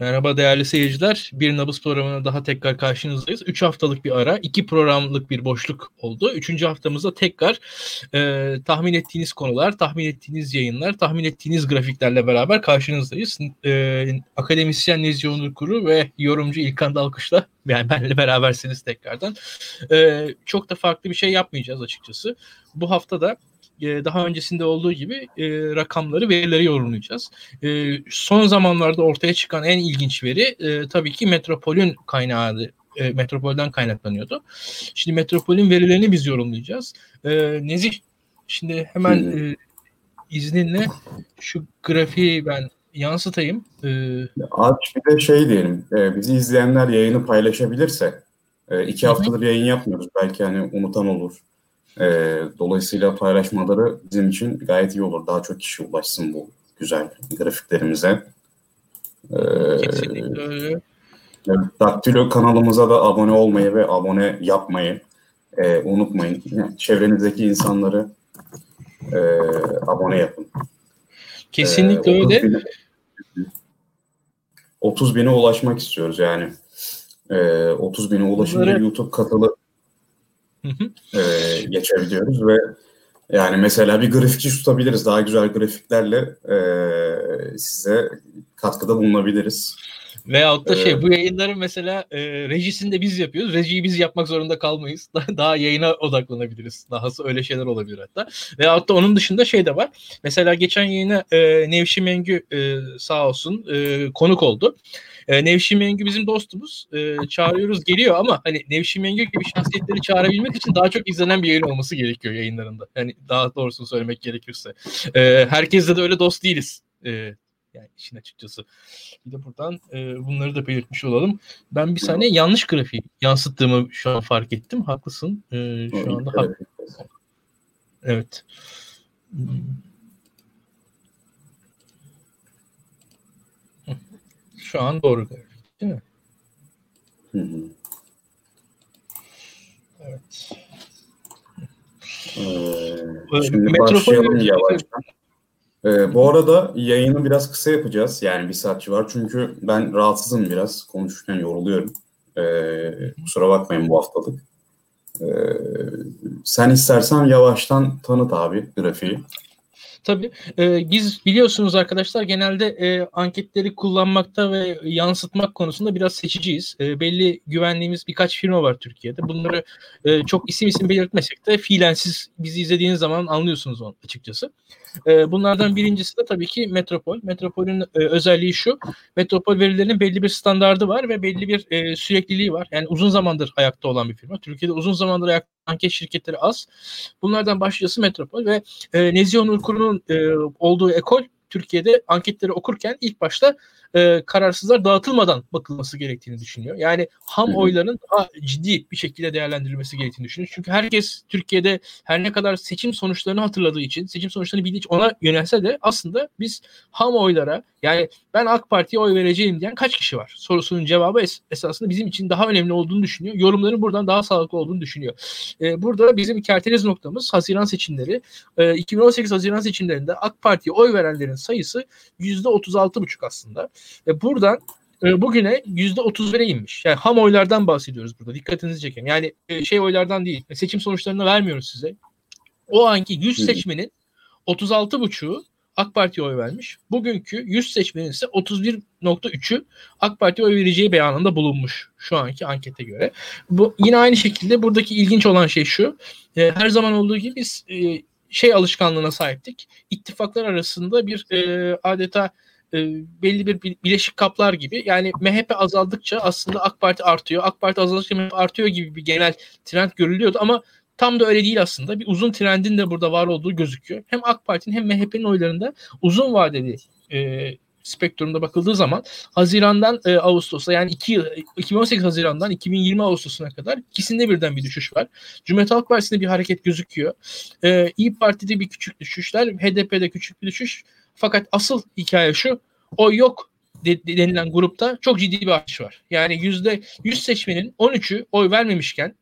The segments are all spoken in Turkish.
Merhaba değerli seyirciler. Bir Nabız programına daha tekrar karşınızdayız. Üç haftalık bir ara, iki programlık bir boşluk oldu. Üçüncü haftamızda tekrar e, tahmin ettiğiniz konular, tahmin ettiğiniz yayınlar, tahmin ettiğiniz grafiklerle beraber karşınızdayız. E, akademisyen Nezih Onur Kuru ve yorumcu İlkan Dalkış'la yani benle berabersiniz tekrardan. E, çok da farklı bir şey yapmayacağız açıkçası. Bu hafta da e, daha öncesinde olduğu gibi e, rakamları, verileri yorumlayacağız. E, son zamanlarda ortaya çıkan en ilginç veri e, tabii ki Metropol'ün kaynağı e, Metropol'den kaynaklanıyordu. Şimdi Metropol'ün verilerini biz yorumlayacağız. E, Nezih, şimdi hemen e, izninle şu grafiği ben yansıtayım. E, Abi bir de şey diyelim, e, bizi izleyenler yayını paylaşabilirse, e, iki haftadır yayın yapmıyoruz. Belki hani unutan olur e, dolayısıyla paylaşmaları bizim için gayet iyi olur. Daha çok kişi ulaşsın bu güzel grafiklerimize. E, Kesinlikle öyle. Evet, Daktilo kanalımıza da abone olmayı ve abone yapmayı e, unutmayın. Yani çevrenizdeki insanları e, abone yapın. Kesinlikle e, 30 öyle. Bine, 30 bine ulaşmak istiyoruz yani. E, 30 bine ulaşınca Bunları... YouTube kanalı e, geçebiliyoruz ve yani mesela bir grafikçi tutabiliriz. Daha güzel grafiklerle e, size katkıda bulunabiliriz. Veyahut da şey ee, bu yayınların mesela e, rejisini de biz yapıyoruz. Rejiyi biz yapmak zorunda kalmayız. Daha yayına odaklanabiliriz. Dahası öyle şeyler olabilir hatta. Veyahut da onun dışında şey de var. Mesela geçen yayına e, Nevşin Mengü e, sağ olsun e, konuk oldu. E, Nevşin Mengü bizim dostumuz. E, çağırıyoruz geliyor ama hani Nevşin Mengü gibi şahsiyetleri çağırabilmek için daha çok izlenen bir yayın olması gerekiyor yayınlarında. Yani daha doğrusunu söylemek gerekirse. E, herkesle de öyle dost değiliz. E, yani işin açıkçası. Bir de buradan e, bunları da belirtmiş olalım. Ben bir saniye yanlış grafiği yansıttığımı şu an fark ettim. Haklısın. E, şu anda hak... Evet. Şu an doğru grafik değil mi? Hı hı. Evet. Ee, şimdi Metropol başlayalım yavaştan. Ee, bu arada yayını biraz kısa yapacağız. Yani bir saat var. Çünkü ben rahatsızım biraz. Konuşurken yoruluyorum. Ee, kusura bakmayın bu haftalık. Ee, sen istersen yavaştan tanıt abi grafiği. Tabii. E, biz biliyorsunuz arkadaşlar genelde e, anketleri kullanmakta ve yansıtmak konusunda biraz seçiciyiz. E, belli güvenliğimiz birkaç firma var Türkiye'de. Bunları e, çok isim isim belirtmesek de fiilen siz bizi izlediğiniz zaman anlıyorsunuz onu açıkçası. E, bunlardan birincisi de tabii ki Metropol. Metropol'ün e, özelliği şu. Metropol verilerinin belli bir standardı var ve belli bir e, sürekliliği var. Yani uzun zamandır ayakta olan bir firma. Türkiye'de uzun zamandır ayakta anket şirketleri az. Bunlardan başlıcası Metropol ve e, Nezih Onur Kuru'nun e, olduğu ekol Türkiye'de anketleri okurken ilk başta e, kararsızlar dağıtılmadan bakılması gerektiğini düşünüyor. Yani ham oyların daha ciddi bir şekilde değerlendirilmesi gerektiğini düşünüyor. Çünkü herkes Türkiye'de her ne kadar seçim sonuçlarını hatırladığı için, seçim sonuçlarını bildiği için ona yönelse de aslında biz ham oylara yani ben AK Parti'ye oy vereceğim diyen kaç kişi var? Sorusunun cevabı es- esasında bizim için daha önemli olduğunu düşünüyor. Yorumların buradan daha sağlıklı olduğunu düşünüyor. E, burada bizim kerteniz noktamız Haziran seçimleri. E, 2018 Haziran seçimlerinde AK Parti'ye oy verenlerin sayısı %36,5 aslında. Ve buradan e, bugüne yüzde otuz bire inmiş. Yani ham oylardan bahsediyoruz burada. Dikkatinizi çekelim. Yani e, şey oylardan değil. Seçim sonuçlarını vermiyoruz size. O anki 100 seçmenin 36 buçuğu AK Parti'ye oy vermiş. Bugünkü 100 seçmenin ise 31.3'ü AK Parti'ye oy vereceği beyanında bulunmuş şu anki ankete göre. Bu yine aynı şekilde buradaki ilginç olan şey şu. E, her zaman olduğu gibi biz e, şey alışkanlığına sahiptik. İttifaklar arasında bir e, adeta e, belli bir bileşik kaplar gibi. Yani MHP azaldıkça aslında AK Parti artıyor. AK Parti azaldıkça MHP artıyor gibi bir genel trend görülüyordu ama tam da öyle değil aslında. Bir uzun trendin de burada var olduğu gözüküyor. Hem AK Parti'nin hem MHP'nin oylarında uzun vadeli e, spektrumda bakıldığı zaman Haziran'dan e, Ağustos'a yani 2 yıl 2018 Haziran'dan 2020 Ağustos'una kadar ikisinde birden bir düşüş var. Cumhuriyet Halk Partisi'nde bir hareket gözüküyor. E, İyi Parti'de bir küçük düşüşler, HDP'de küçük bir düşüş. Fakat asıl hikaye şu. O yok denilen grupta çok ciddi bir artış var. Yani yüzde yüz seçmenin 13'ü oy vermemişken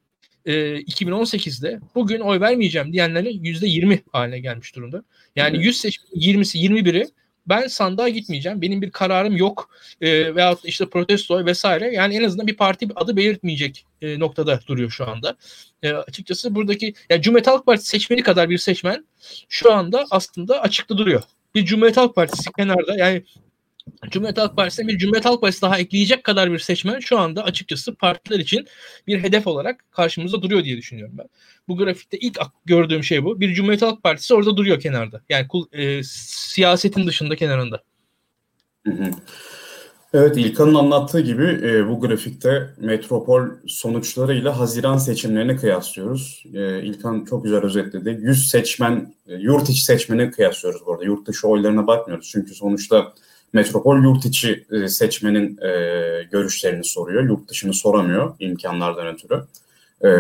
e, 2018'de bugün oy vermeyeceğim diyenlerin yüzde 20 haline gelmiş durumda. Yani 100 seçmenin 20'si 21'i ben sandığa gitmeyeceğim. Benim bir kararım yok. E, veyahut işte protesto vesaire. Yani en azından bir parti adı belirtmeyecek e, noktada duruyor şu anda. E, açıkçası buradaki yani Cumhuriyet Halk Partisi seçmeni kadar bir seçmen şu anda aslında açıkta duruyor. Bir Cumhuriyet Halk Partisi kenarda yani Cumhuriyet Halk Partisi'ne bir Cumhuriyet Halk Partisi daha ekleyecek kadar bir seçmen şu anda açıkçası partiler için bir hedef olarak karşımızda duruyor diye düşünüyorum ben. Bu grafikte ilk gördüğüm şey bu. Bir Cumhuriyet Halk Partisi orada duruyor kenarda. Yani e, siyasetin dışında kenarında. Evet İlkan'ın anlattığı gibi e, bu grafikte metropol sonuçlarıyla Haziran seçimlerini kıyaslıyoruz. E, İlkan çok güzel özetledi. 100 seçmen, e, yurt içi seçmeni kıyaslıyoruz bu arada. Yurt dışı oylarına bakmıyoruz. Çünkü sonuçta metropol yurt içi e, seçmenin e, görüşlerini soruyor. Yurt dışını soramıyor imkanlardan ötürü. E,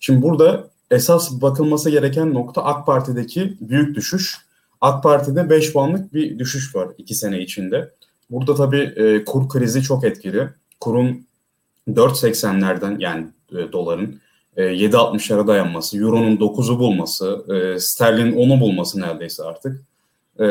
şimdi burada esas bakılması gereken nokta AK Parti'deki büyük düşüş. AK Parti'de 5 puanlık bir düşüş var 2 sene içinde. Burada tabii e, kur krizi çok etkili. Kurun 4.80'lerden yani e, doların e, 7.60'lara dayanması, euronun 9'u bulması, e, sterlin 10'u bulması neredeyse artık. E,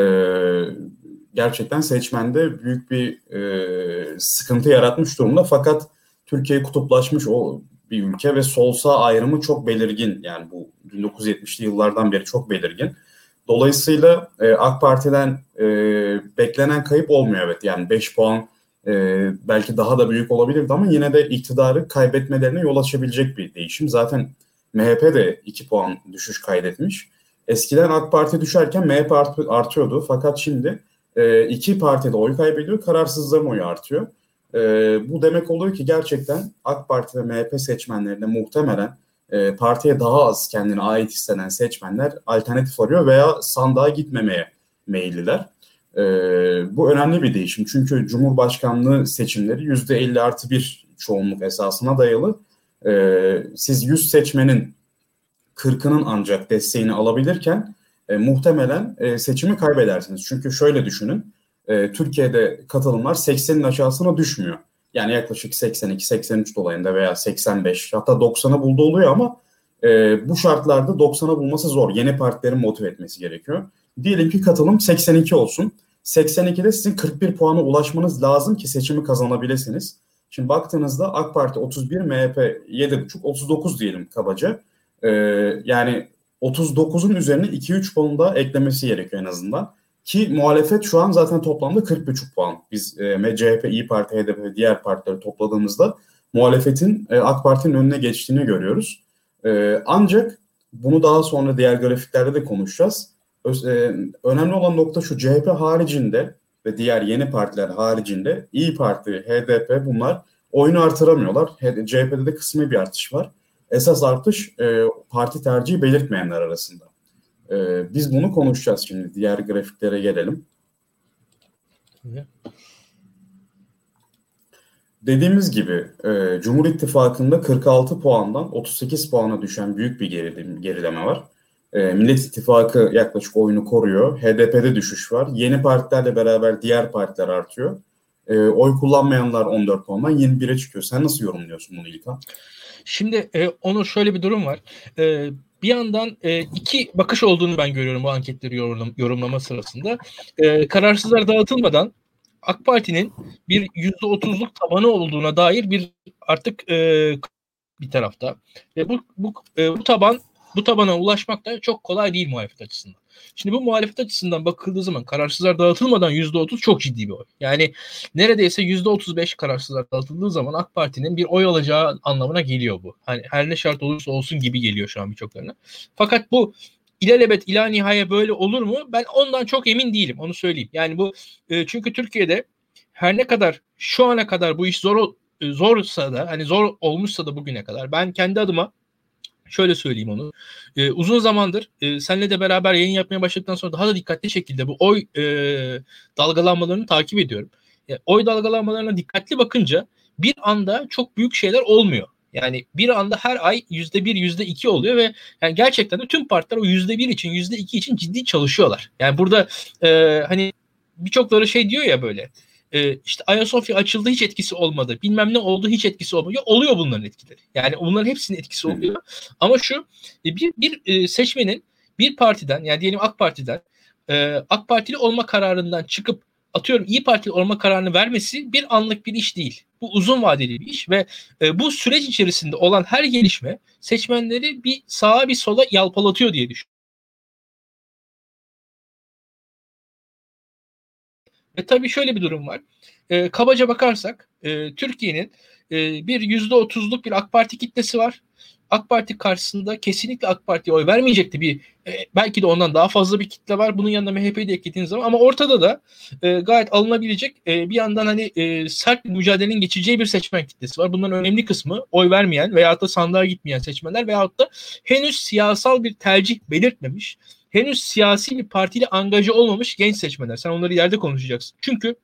gerçekten seçmende büyük bir e, sıkıntı yaratmış durumda. Fakat Türkiye kutuplaşmış o bir ülke ve sol sağ ayrımı çok belirgin. Yani bu 1970'li yıllardan beri çok belirgin. Dolayısıyla e, AK Parti'den e, beklenen kayıp olmuyor evet. Yani 5 puan e, belki daha da büyük olabilirdi ama yine de iktidarı kaybetmelerine yol açabilecek bir değişim. Zaten MHP de 2 puan düşüş kaydetmiş. Eskiden AK Parti düşerken MHP art, artıyordu fakat şimdi e, iki parti de oy kaybediyor, kararsızların oyu artıyor. E, bu demek oluyor ki gerçekten AK Parti ve MHP seçmenlerine muhtemelen e, partiye daha az kendine ait hisseden seçmenler alternatif arıyor veya sandığa gitmemeye meyilliler. E, bu önemli bir değişim çünkü Cumhurbaşkanlığı seçimleri yüzde 50 artı bir çoğunluk esasına dayalı. E, siz 100 seçmenin 40'ının ancak desteğini alabilirken e, muhtemelen e, seçimi kaybedersiniz. Çünkü şöyle düşünün, e, Türkiye'de katılımlar 80'in aşağısına düşmüyor. Yani yaklaşık 82-83 dolayında veya 85 hatta 90'a buldu oluyor ama e, bu şartlarda 90'a bulması zor. Yeni partilerin motive etmesi gerekiyor. Diyelim ki katılım 82 olsun. 82'de sizin 41 puana ulaşmanız lazım ki seçimi kazanabilirsiniz. Şimdi baktığınızda AK Parti 31, MHP 7,5, 39 diyelim kabaca. Ee, yani 39'un üzerine 2-3 puan da eklemesi gerekiyor en azından. Ki muhalefet şu an zaten toplamda 40,5 puan. Biz e, CHP, İyi Parti, HDP ve diğer partileri topladığımızda muhalefetin e, AK Parti'nin önüne geçtiğini görüyoruz. E, ancak bunu daha sonra diğer grafiklerde de konuşacağız. Öz, e, önemli olan nokta şu CHP haricinde ve diğer yeni partiler haricinde İyi Parti, HDP bunlar oyunu artıramıyorlar. CHP'de de kısmi bir artış var. Esas artış e, parti tercihi belirtmeyenler arasında. E, biz bunu konuşacağız şimdi. Diğer grafiklere gelelim. Dediğimiz gibi e, Cumhur İttifakı'nda 46 puandan 38 puana düşen büyük bir gerileme var. E, Millet İttifakı yaklaşık oyunu koruyor. HDP'de düşüş var. Yeni partilerle beraber diğer partiler artıyor. E, oy kullanmayanlar 14 puandan 21'e çıkıyor. Sen nasıl yorumluyorsun bunu İlkan? Şimdi e, Onur şöyle bir durum var. E, bir yandan e, iki bakış olduğunu ben görüyorum bu anketleri yorum, yorumlama sırasında. E, kararsızlar dağıtılmadan AK Parti'nin bir yüzde otuzluk tabanı olduğuna dair bir artık e, bir tarafta ve bu bu, e, bu taban bu tabana ulaşmak da çok kolay değil muhalefet açısından. Şimdi bu muhalefet açısından bakıldığı zaman kararsızlar dağıtılmadan %30 çok ciddi bir oy. Yani neredeyse %35 kararsızlar dağıtıldığı zaman AK Parti'nin bir oy alacağı anlamına geliyor bu. Hani her ne şart olursa olsun gibi geliyor şu an birçoklarına. Fakat bu ilelebet ila nihaya böyle olur mu? Ben ondan çok emin değilim. Onu söyleyeyim. Yani bu e, çünkü Türkiye'de her ne kadar şu ana kadar bu iş zor e, zorsa da hani zor olmuşsa da bugüne kadar ben kendi adıma Şöyle söyleyeyim onu. Ee, uzun zamandır e, senle de beraber yayın yapmaya başladıktan sonra daha da dikkatli şekilde bu oy e, dalgalanmalarını takip ediyorum. Yani oy dalgalanmalarına dikkatli bakınca bir anda çok büyük şeyler olmuyor. Yani bir anda her ay yüzde bir, yüzde iki oluyor ve yani gerçekten de tüm partiler o yüzde bir için, yüzde iki için ciddi çalışıyorlar. Yani burada e, hani birçokları şey diyor ya böyle e, işte Ayasofya açıldı hiç etkisi olmadı. Bilmem ne oldu hiç etkisi olmadı. Oluyor bunların etkileri. Yani bunların hepsinin etkisi oluyor. Ama şu e, bir, bir e, seçmenin bir partiden yani diyelim AK Parti'den e, AK Partili olma kararından çıkıp atıyorum İyi Partili olma kararını vermesi bir anlık bir iş değil. Bu uzun vadeli bir iş ve e, bu süreç içerisinde olan her gelişme seçmenleri bir sağa bir sola yalpalatıyor diye düşünüyorum. Ve tabii şöyle bir durum var. E, kabaca bakarsak e, Türkiye'nin e, bir yüzde otuzluk bir AK Parti kitlesi var. AK Parti karşısında kesinlikle AK Parti'ye oy vermeyecekti bir e, belki de ondan daha fazla bir kitle var. Bunun yanında MHP'yi de eklediğiniz zaman ama ortada da e, gayet alınabilecek e, bir yandan hani e, sert bir mücadelenin geçeceği bir seçmen kitlesi var. Bunların önemli kısmı oy vermeyen veyahut da sandığa gitmeyen seçmenler veyahut da henüz siyasal bir tercih belirtmemiş henüz siyasi bir partiyle angaja olmamış genç seçmenler. Sen onları yerde konuşacaksın. Çünkü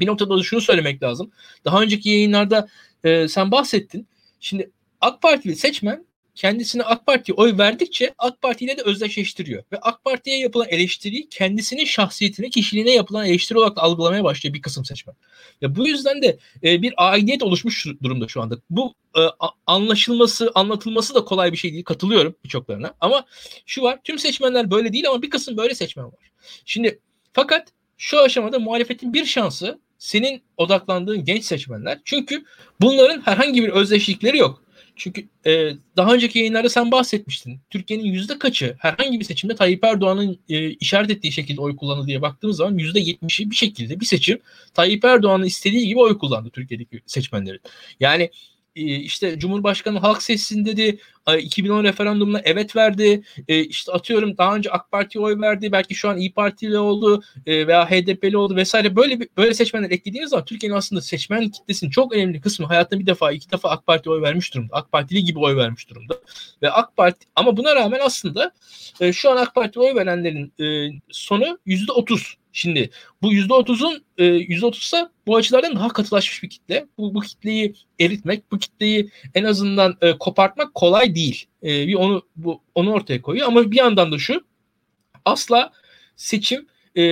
bir noktada da şunu söylemek lazım. Daha önceki yayınlarda e, sen bahsettin. Şimdi AK Partili seçmen kendisine AK Parti'ye oy verdikçe AK Parti ile de özdeşleştiriyor. Ve AK Parti'ye yapılan eleştiriyi kendisinin şahsiyetine, kişiliğine yapılan eleştiri olarak algılamaya başlıyor bir kısım seçmen. Ya bu yüzden de e, bir aidiyet oluşmuş durumda şu anda. Bu e, anlaşılması, anlatılması da kolay bir şey değil. Katılıyorum birçoklarına. Ama şu var, tüm seçmenler böyle değil ama bir kısım böyle seçmen var. Şimdi fakat şu aşamada muhalefetin bir şansı senin odaklandığın genç seçmenler. Çünkü bunların herhangi bir özdeşlikleri yok. Çünkü e, daha önceki yayınlarda sen bahsetmiştin. Türkiye'nin yüzde kaçı herhangi bir seçimde Tayyip Erdoğan'ın e, işaret ettiği şekilde oy kullandı diye baktığımız zaman yüzde yetmişi bir şekilde bir seçim Tayyip Erdoğan'ın istediği gibi oy kullandı Türkiye'deki seçmenleri. Yani işte Cumhurbaşkanı halk sessin dedi. 2010 referandumuna evet verdi. E, işte atıyorum daha önce AK Parti'ye oy verdi. Belki şu an İyi Partili oldu e, veya HDP'li oldu vesaire. Böyle böyle seçmenler eklediğiniz zaman Türkiye'nin aslında seçmen kitlesinin çok önemli kısmı hayatında bir defa iki defa AK Parti'ye oy vermiş durumda. AK Partili gibi oy vermiş durumda. Ve AK Parti ama buna rağmen aslında şu an AK Parti'ye oy verenlerin sonu yüzde otuz. Şimdi bu yüzde otuzun yüzde otuzsa bu açılardan daha katılaşmış bir kitle. Bu, bu kitleyi eritmek, bu kitleyi en azından e, kopartmak kolay değil. E, bir onu bu onu ortaya koyuyor ama bir yandan da şu asla seçim e,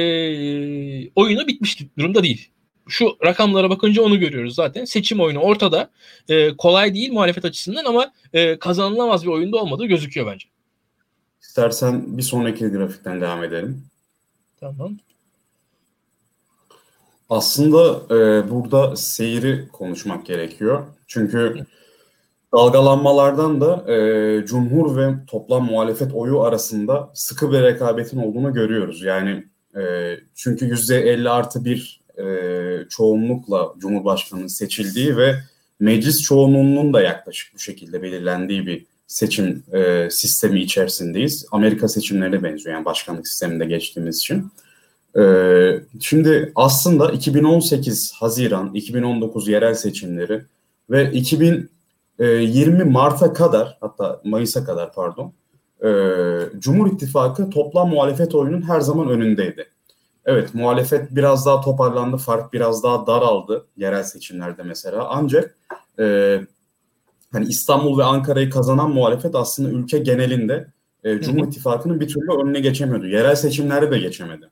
oyunu bitmiş durumda değil. Şu rakamlara bakınca onu görüyoruz zaten. Seçim oyunu ortada. E, kolay değil muhalefet açısından ama e, kazanılamaz bir oyunda olmadığı gözüküyor bence. İstersen bir sonraki grafikten devam edelim. Tamam. Aslında e, burada seyri konuşmak gerekiyor. Çünkü dalgalanmalardan da e, Cumhur ve toplam muhalefet oyu arasında sıkı bir rekabetin olduğunu görüyoruz. Yani e, çünkü %50 artı bir e, çoğunlukla Cumhurbaşkanı'nın seçildiği ve meclis çoğunluğunun da yaklaşık bu şekilde belirlendiği bir seçim e, sistemi içerisindeyiz. Amerika seçimlerine benziyor yani başkanlık sisteminde geçtiğimiz için. Ee, şimdi aslında 2018 Haziran, 2019 yerel seçimleri ve 2020 Mart'a kadar hatta Mayıs'a kadar pardon e, Cumhur İttifakı toplam muhalefet oyunun her zaman önündeydi. Evet muhalefet biraz daha toparlandı, fark biraz daha daraldı yerel seçimlerde mesela. Ancak e, hani İstanbul ve Ankara'yı kazanan muhalefet aslında ülke genelinde e, Cumhur İttifakı'nın bir türlü önüne geçemiyordu. Yerel seçimlerde de geçemedi.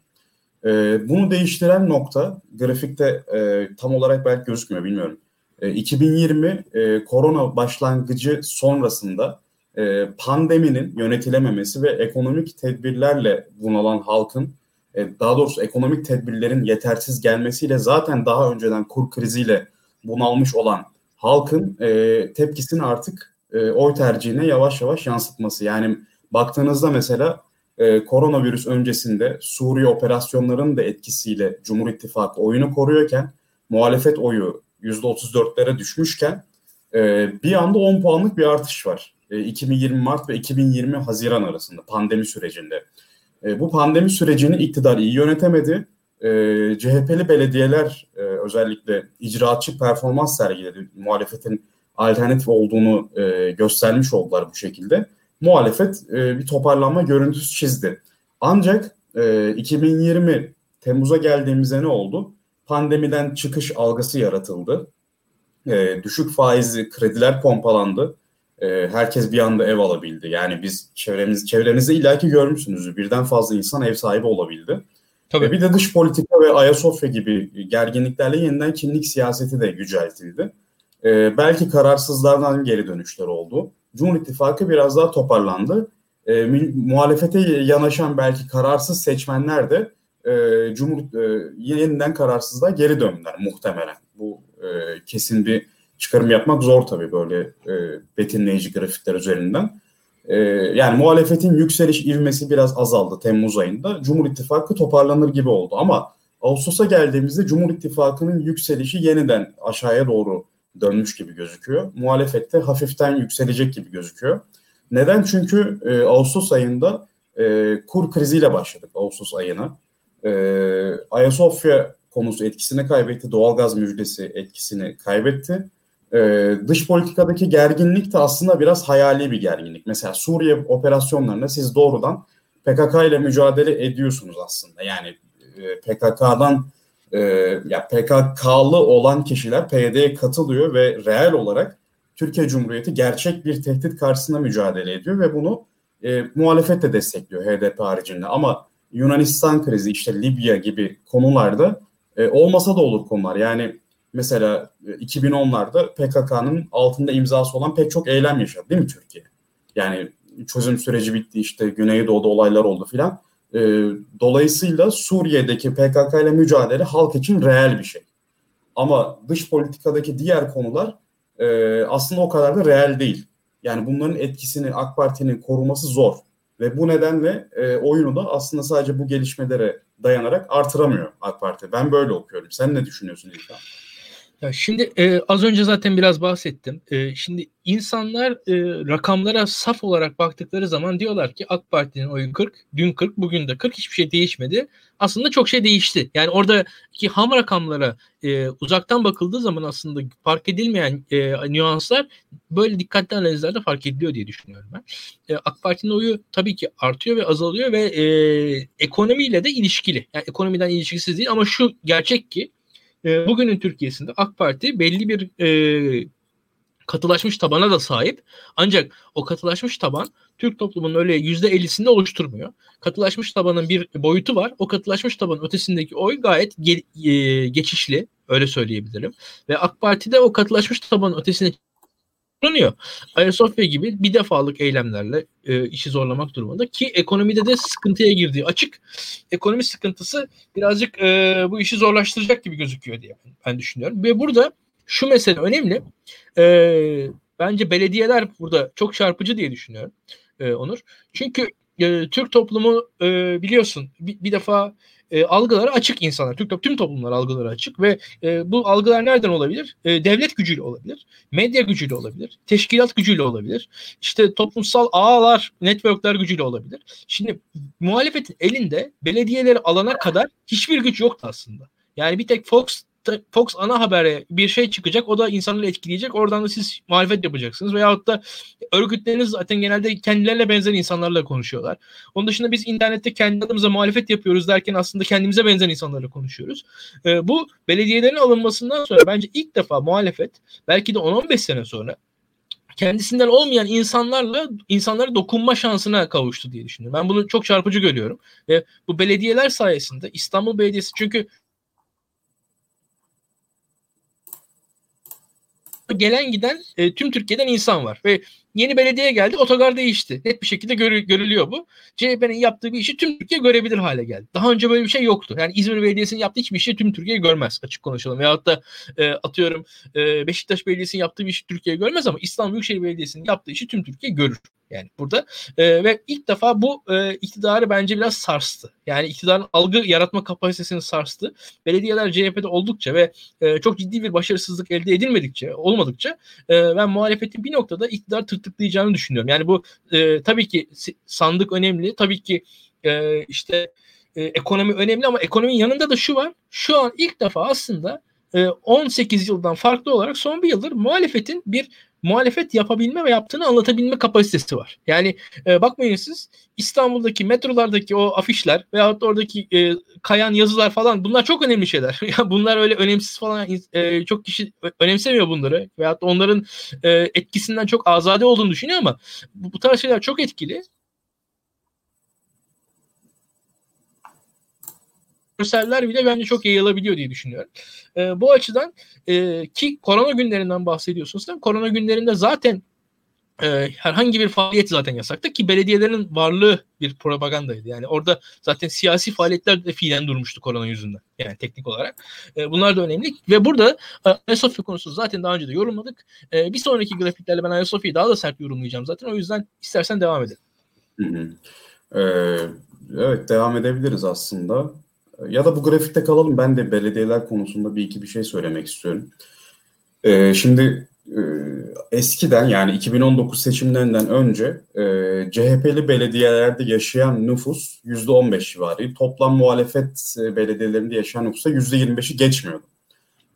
E, bunu değiştiren nokta grafikte e, tam olarak belki gözükmüyor bilmiyorum. E, 2020 e, korona başlangıcı sonrasında e, pandeminin yönetilememesi ve ekonomik tedbirlerle bunalan halkın e, daha doğrusu ekonomik tedbirlerin yetersiz gelmesiyle zaten daha önceden kur kriziyle bunalmış olan halkın e, tepkisini artık e, oy tercihine yavaş yavaş yansıtması. Yani baktığınızda mesela e, koronavirüs öncesinde Suriye operasyonlarının da etkisiyle Cumhur İttifakı oyunu koruyorken muhalefet oyu %34'lere düşmüşken e, bir anda 10 puanlık bir artış var. E, 2020 Mart ve 2020 Haziran arasında pandemi sürecinde. E, bu pandemi sürecini iktidar iyi yönetemedi. E, CHP'li belediyeler e, özellikle icraatçı performans sergiledi. Muhalefetin alternatif olduğunu e, göstermiş oldular bu şekilde muhalefet e, bir toparlanma görüntüsü çizdi. Ancak e, 2020 Temmuz'a geldiğimizde ne oldu? Pandemiden çıkış algısı yaratıldı. E, düşük faizli krediler pompalandı. E, herkes bir anda ev alabildi. Yani biz çevremiz çevrenizde illaki görmüşsünüz. Birden fazla insan ev sahibi olabildi. Tabii. E, bir de dış politika ve Ayasofya gibi gerginliklerle yeniden kimlik siyaseti de yüceltildi. E, belki kararsızlardan geri dönüşler oldu. Cumhur İttifakı biraz daha toparlandı. e, muhalefete yanaşan belki kararsız seçmenler de e, Cumhur e, yeniden kararsızlığa geri döndüler muhtemelen. Bu e, kesin bir çıkarım yapmak zor tabii böyle e, betimleyici grafikler üzerinden. E, yani muhalefetin yükseliş ivmesi biraz azaldı Temmuz ayında. Cumhur İttifakı toparlanır gibi oldu ama Ağustos'a geldiğimizde Cumhur İttifakı'nın yükselişi yeniden aşağıya doğru dönmüş gibi gözüküyor. Muhalefette hafiften yükselecek gibi gözüküyor. Neden? Çünkü e, Ağustos ayında e, kur kriziyle başladık Ağustos ayına. E, Ayasofya konusu etkisini kaybetti, doğalgaz müjdesi etkisini kaybetti. E, dış politikadaki gerginlik de aslında biraz hayali bir gerginlik. Mesela Suriye operasyonlarında siz doğrudan PKK ile mücadele ediyorsunuz aslında. Yani e, PKK'dan e, ya PKK'lı olan kişiler PYD'ye katılıyor ve reel olarak Türkiye Cumhuriyeti gerçek bir tehdit karşısında mücadele ediyor ve bunu e, muhalefet de destekliyor HDP haricinde. Ama Yunanistan krizi işte Libya gibi konularda e, olmasa da olur konular. Yani mesela 2010'larda e, PKK'nın altında imzası olan pek çok eylem yaşadı değil mi Türkiye? Yani çözüm süreci bitti işte Güneydoğu'da olaylar oldu filan. E, dolayısıyla Suriye'deki PKK ile mücadele halk için reel bir şey. Ama dış politikadaki diğer konular e, aslında o kadar da reel değil. Yani bunların etkisini AK Parti'nin koruması zor. Ve bu nedenle e, oyunu da aslında sadece bu gelişmelere dayanarak artıramıyor AK Parti. Ben böyle okuyorum. Sen ne düşünüyorsun İlkan? Ya şimdi e, az önce zaten biraz bahsettim. E, şimdi insanlar e, rakamlara saf olarak baktıkları zaman diyorlar ki AK Parti'nin oyu 40, dün 40, bugün de 40 hiçbir şey değişmedi. Aslında çok şey değişti. Yani oradaki ham rakamlara e, uzaktan bakıldığı zaman aslında fark edilmeyen e, nüanslar böyle dikkatli analizlerde fark ediliyor diye düşünüyorum ben. E, AK Parti'nin oyu tabii ki artıyor ve azalıyor ve e, ekonomiyle de ilişkili. Yani ekonomiden ilişkisiz değil ama şu gerçek ki e, bugünün Türkiye'sinde AK Parti belli bir e, katılaşmış tabana da sahip. Ancak o katılaşmış taban Türk toplumunun öyle yüzde ellisini oluşturmuyor. Katılaşmış tabanın bir boyutu var. O katılaşmış tabanın ötesindeki oy gayet ge- e, geçişli. Öyle söyleyebilirim. Ve AK Parti de o katılaşmış tabanın ötesine kullanıyor. Ayasofya gibi bir defalık eylemlerle e, işi zorlamak durumunda ki ekonomide de sıkıntıya girdiği açık. Ekonomi sıkıntısı birazcık e, bu işi zorlaştıracak gibi gözüküyor diye ben düşünüyorum. Ve burada şu mesele önemli. E, bence belediyeler burada çok çarpıcı diye düşünüyorum e, Onur. Çünkü e, Türk toplumu e, biliyorsun bir, bir defa e, algıları açık insanlar. Türk tüm toplumlar algıları açık ve e, bu algılar nereden olabilir? E, devlet gücüyle olabilir, medya gücüyle olabilir, teşkilat gücüyle olabilir. İşte toplumsal ağlar, networkler gücüyle olabilir. Şimdi muhalefetin elinde belediyeleri alana kadar hiçbir güç yoktu aslında. Yani bir tek Fox Fox ana habere bir şey çıkacak. O da insanları etkileyecek. Oradan da siz muhalefet yapacaksınız. Veyahut da örgütleriniz zaten genelde kendilerine benzer insanlarla konuşuyorlar. Onun dışında biz internette kendi adımıza muhalefet yapıyoruz derken aslında kendimize benzer insanlarla konuşuyoruz. Ee, bu belediyelerin alınmasından sonra bence ilk defa muhalefet belki de 10-15 sene sonra kendisinden olmayan insanlarla insanlara dokunma şansına kavuştu diye düşünüyorum. Ben bunu çok çarpıcı görüyorum. Ve bu belediyeler sayesinde İstanbul Belediyesi çünkü gelen giden e, tüm Türkiye'den insan var. Ve yeni belediye geldi otogar değişti. Net bir şekilde gör, görülüyor bu. CHP'nin yaptığı bir işi tüm Türkiye görebilir hale geldi. Daha önce böyle bir şey yoktu. Yani İzmir Belediyesi'nin yaptığı hiçbir işi tüm Türkiye görmez açık konuşalım. Veyahut da e, atıyorum e, Beşiktaş Belediyesi'nin yaptığı bir işi Türkiye görmez ama İstanbul Büyükşehir Belediyesi'nin yaptığı işi tüm Türkiye görür. Yani burada e, ve ilk defa bu e, iktidarı bence biraz sarstı. Yani iktidarın algı yaratma kapasitesini sarstı. Belediyeler CHP'de oldukça ve e, çok ciddi bir başarısızlık elde edilmedikçe, olmadıkça e, ben muhalefetin bir noktada iktidar tırtıklayacağını düşünüyorum. Yani bu e, tabii ki sandık önemli. Tabii ki e, işte e, ekonomi önemli ama ekonominin yanında da şu var. Şu an ilk defa aslında 18 e, yıldan farklı olarak son bir yıldır muhalefetin bir muhalefet yapabilme ve yaptığını anlatabilme kapasitesi var. Yani e, bakmayın siz İstanbul'daki metrolardaki o afişler veyahut da oradaki e, kayan yazılar falan bunlar çok önemli şeyler. bunlar öyle önemsiz falan e, çok kişi önemsemiyor bunları veyahut da onların e, etkisinden çok azade olduğunu düşünüyor ama bu, bu tarz şeyler çok etkili görseller bile bence çok yayılabiliyor diye düşünüyorum. E, bu açıdan e, ki korona günlerinden bahsediyorsunuz. Değil mi? Korona günlerinde zaten e, herhangi bir faaliyet zaten yasaktı ki belediyelerin varlığı bir propagandaydı. Yani orada zaten siyasi faaliyetler de fiilen durmuştu korona yüzünden. Yani teknik olarak. E, bunlar da önemli. Ve burada e, Ayasofya konusunu zaten daha önce de yorumladık. E, bir sonraki grafiklerle ben Ayasofya'yı daha da sert yorumlayacağım zaten. O yüzden istersen devam edelim. Ee, evet devam edebiliriz aslında. Ya da bu grafikte kalalım. Ben de belediyeler konusunda bir iki bir şey söylemek istiyorum. Ee, şimdi e, eskiden yani 2019 seçimlerinden önce e, CHP'li belediyelerde yaşayan nüfus %15 civarı. Toplam muhalefet e, belediyelerinde yaşayan nüfusa %25'i geçmiyordu.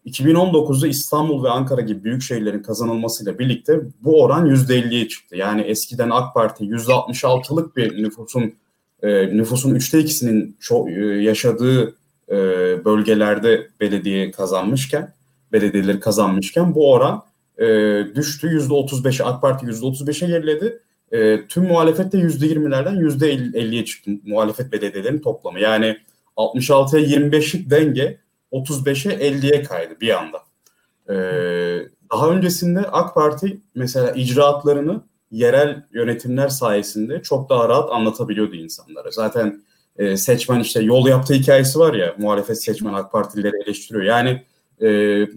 2019'da İstanbul ve Ankara gibi büyük şehirlerin kazanılmasıyla birlikte bu oran %50'ye çıktı. Yani eskiden AK Parti %66'lık bir nüfusun e, nüfusun üçte ikisinin ço- e, yaşadığı e, bölgelerde belediye kazanmışken, belediyeleri kazanmışken bu oran e, düştü. Yüzde 35'e AK Parti yüzde 35'e geriledi. E, tüm muhalefet de yüzde 20'lerden yüzde 50'ye çıktı muhalefet belediyelerinin toplamı. Yani 66'ya 25'lik denge 35'e 50'ye kaydı bir anda. E, daha öncesinde AK Parti mesela icraatlarını yerel yönetimler sayesinde çok daha rahat anlatabiliyordu insanlara. Zaten e, seçmen işte yol yaptığı hikayesi var ya muhalefet seçmen AK Partilileri eleştiriyor. Yani e,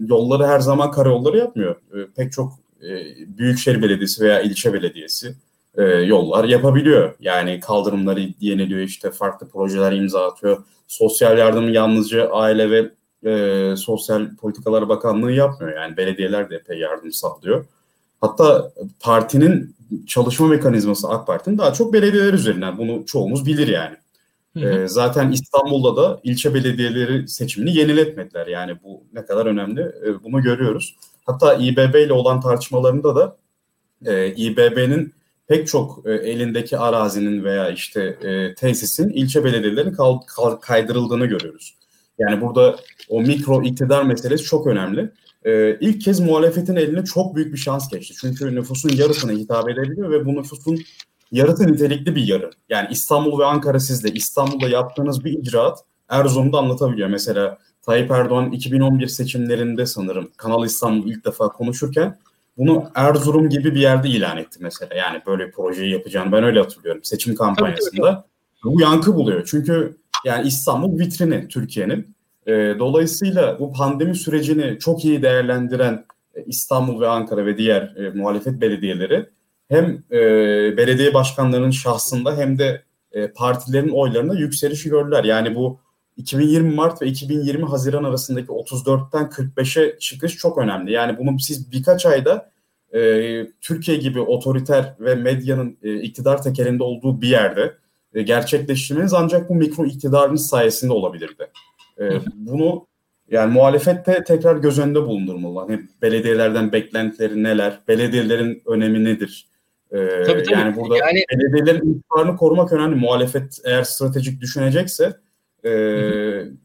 yolları her zaman karayolları yapmıyor. E, pek çok e, büyükşehir belediyesi veya ilçe belediyesi e, yollar yapabiliyor. Yani kaldırımları yeniliyor işte farklı projeler imza atıyor. Sosyal yardım yalnızca aile ve e, Sosyal Politikalar Bakanlığı yapmıyor. Yani belediyeler de epey yardım sağlıyor. Hatta partinin çalışma mekanizması AK Parti'nin daha çok belediyeler üzerinden. Bunu çoğumuz bilir yani. Hı hı. E, zaten İstanbul'da da ilçe belediyeleri seçimini yeniletmediler. Yani bu ne kadar önemli e, bunu görüyoruz. Hatta İBB ile olan tartışmalarında da e, İBB'nin pek çok e, elindeki arazinin veya işte e, tesisin ilçe belediyelerin kaydırıldığını görüyoruz. Yani burada o mikro iktidar meselesi çok önemli. Ee, ilk kez muhalefetin eline çok büyük bir şans geçti. Çünkü nüfusun yarısına hitap edebiliyor ve bu nüfusun yarısı nitelikli bir yarı. Yani İstanbul ve Ankara sizde İstanbul'da yaptığınız bir icraat Erzurum'da anlatabiliyor. Mesela Tayyip Erdoğan 2011 seçimlerinde sanırım Kanal İstanbul ilk defa konuşurken bunu Erzurum gibi bir yerde ilan etti mesela. Yani böyle bir projeyi yapacağını ben öyle hatırlıyorum seçim kampanyasında. Bu yankı buluyor. Çünkü yani İstanbul vitrini Türkiye'nin. E, dolayısıyla bu pandemi sürecini çok iyi değerlendiren e, İstanbul ve Ankara ve diğer e, muhalefet belediyeleri hem e, belediye başkanlarının şahsında hem de e, partilerin oylarında yükseliş gördüler. Yani bu 2020 Mart ve 2020 Haziran arasındaki 34'ten 45'e çıkış çok önemli. Yani bunu siz birkaç ayda e, Türkiye gibi otoriter ve medyanın e, iktidar tekerinde olduğu bir yerde e, gerçekleştirmeniz ancak bu mikro iktidarınız sayesinde olabilirdi. E, bunu yani muhalefette tekrar göz önünde bulundurmalı. Hani belediyelerden beklentileri neler, belediyelerin önemi nedir? Ee, tabii, tabii. Yani burada yani... belediyelerin itibarını korumak önemli. Muhalefet eğer stratejik düşünecekse e,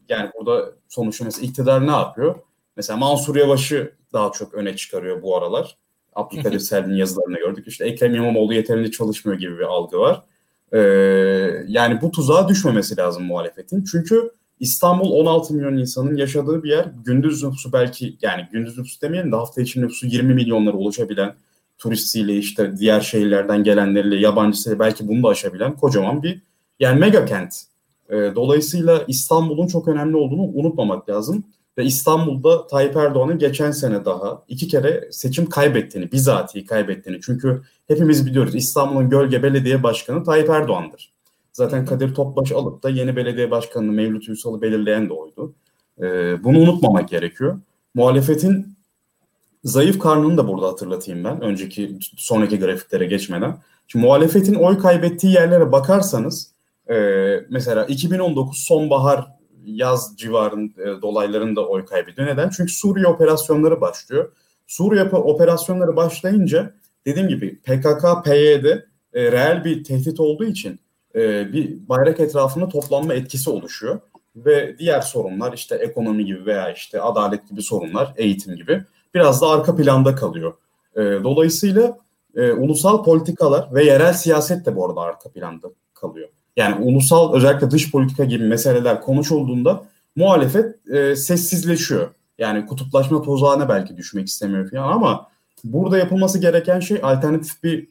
yani burada sonuçta mesela iktidar ne yapıyor? Mesela Mansur Yavaş'ı daha çok öne çıkarıyor bu aralar. Abdülkadir Selvi'nin yazılarını gördük. İşte Ekrem İmamoğlu yeterince çalışmıyor gibi bir algı var. Ee, yani bu tuzağa düşmemesi lazım muhalefetin. Çünkü İstanbul 16 milyon insanın yaşadığı bir yer. Gündüz nüfusu belki yani gündüz nüfusu demeyelim de hafta içi nüfusu 20 milyonlara ulaşabilen turistiyle işte diğer şehirlerden gelenleriyle yabancısıyla belki bunu da aşabilen kocaman bir yani mega kent. E, dolayısıyla İstanbul'un çok önemli olduğunu unutmamak lazım. Ve İstanbul'da Tayyip Erdoğan'ın geçen sene daha iki kere seçim kaybettiğini, bizatihi kaybettiğini. Çünkü hepimiz biliyoruz İstanbul'un gölge belediye başkanı Tayyip Erdoğan'dır. Zaten Kadir Topbaş alıp da yeni belediye başkanını Mevlüt Uysal'ı belirleyen de oydu. Ee, bunu unutmamak gerekiyor. Muhalefetin zayıf karnını da burada hatırlatayım ben. Önceki sonraki grafiklere geçmeden. Şimdi muhalefetin oy kaybettiği yerlere bakarsanız e, mesela 2019 sonbahar yaz civarın e, dolaylarında oy kaybediyor. Neden? Çünkü Suriye operasyonları başlıyor. Suriye operasyonları başlayınca dediğim gibi PKK, PYD e, reel bir tehdit olduğu için e, bir bayrak etrafında toplanma etkisi oluşuyor. Ve diğer sorunlar işte ekonomi gibi veya işte adalet gibi sorunlar, eğitim gibi biraz da arka planda kalıyor. E, dolayısıyla e, ulusal politikalar ve yerel siyaset de bu arada arka planda kalıyor. Yani ulusal özellikle dış politika gibi meseleler konuşulduğunda muhalefet e, sessizleşiyor. Yani kutuplaşma tozağına belki düşmek istemiyor falan ama Burada yapılması gereken şey alternatif bir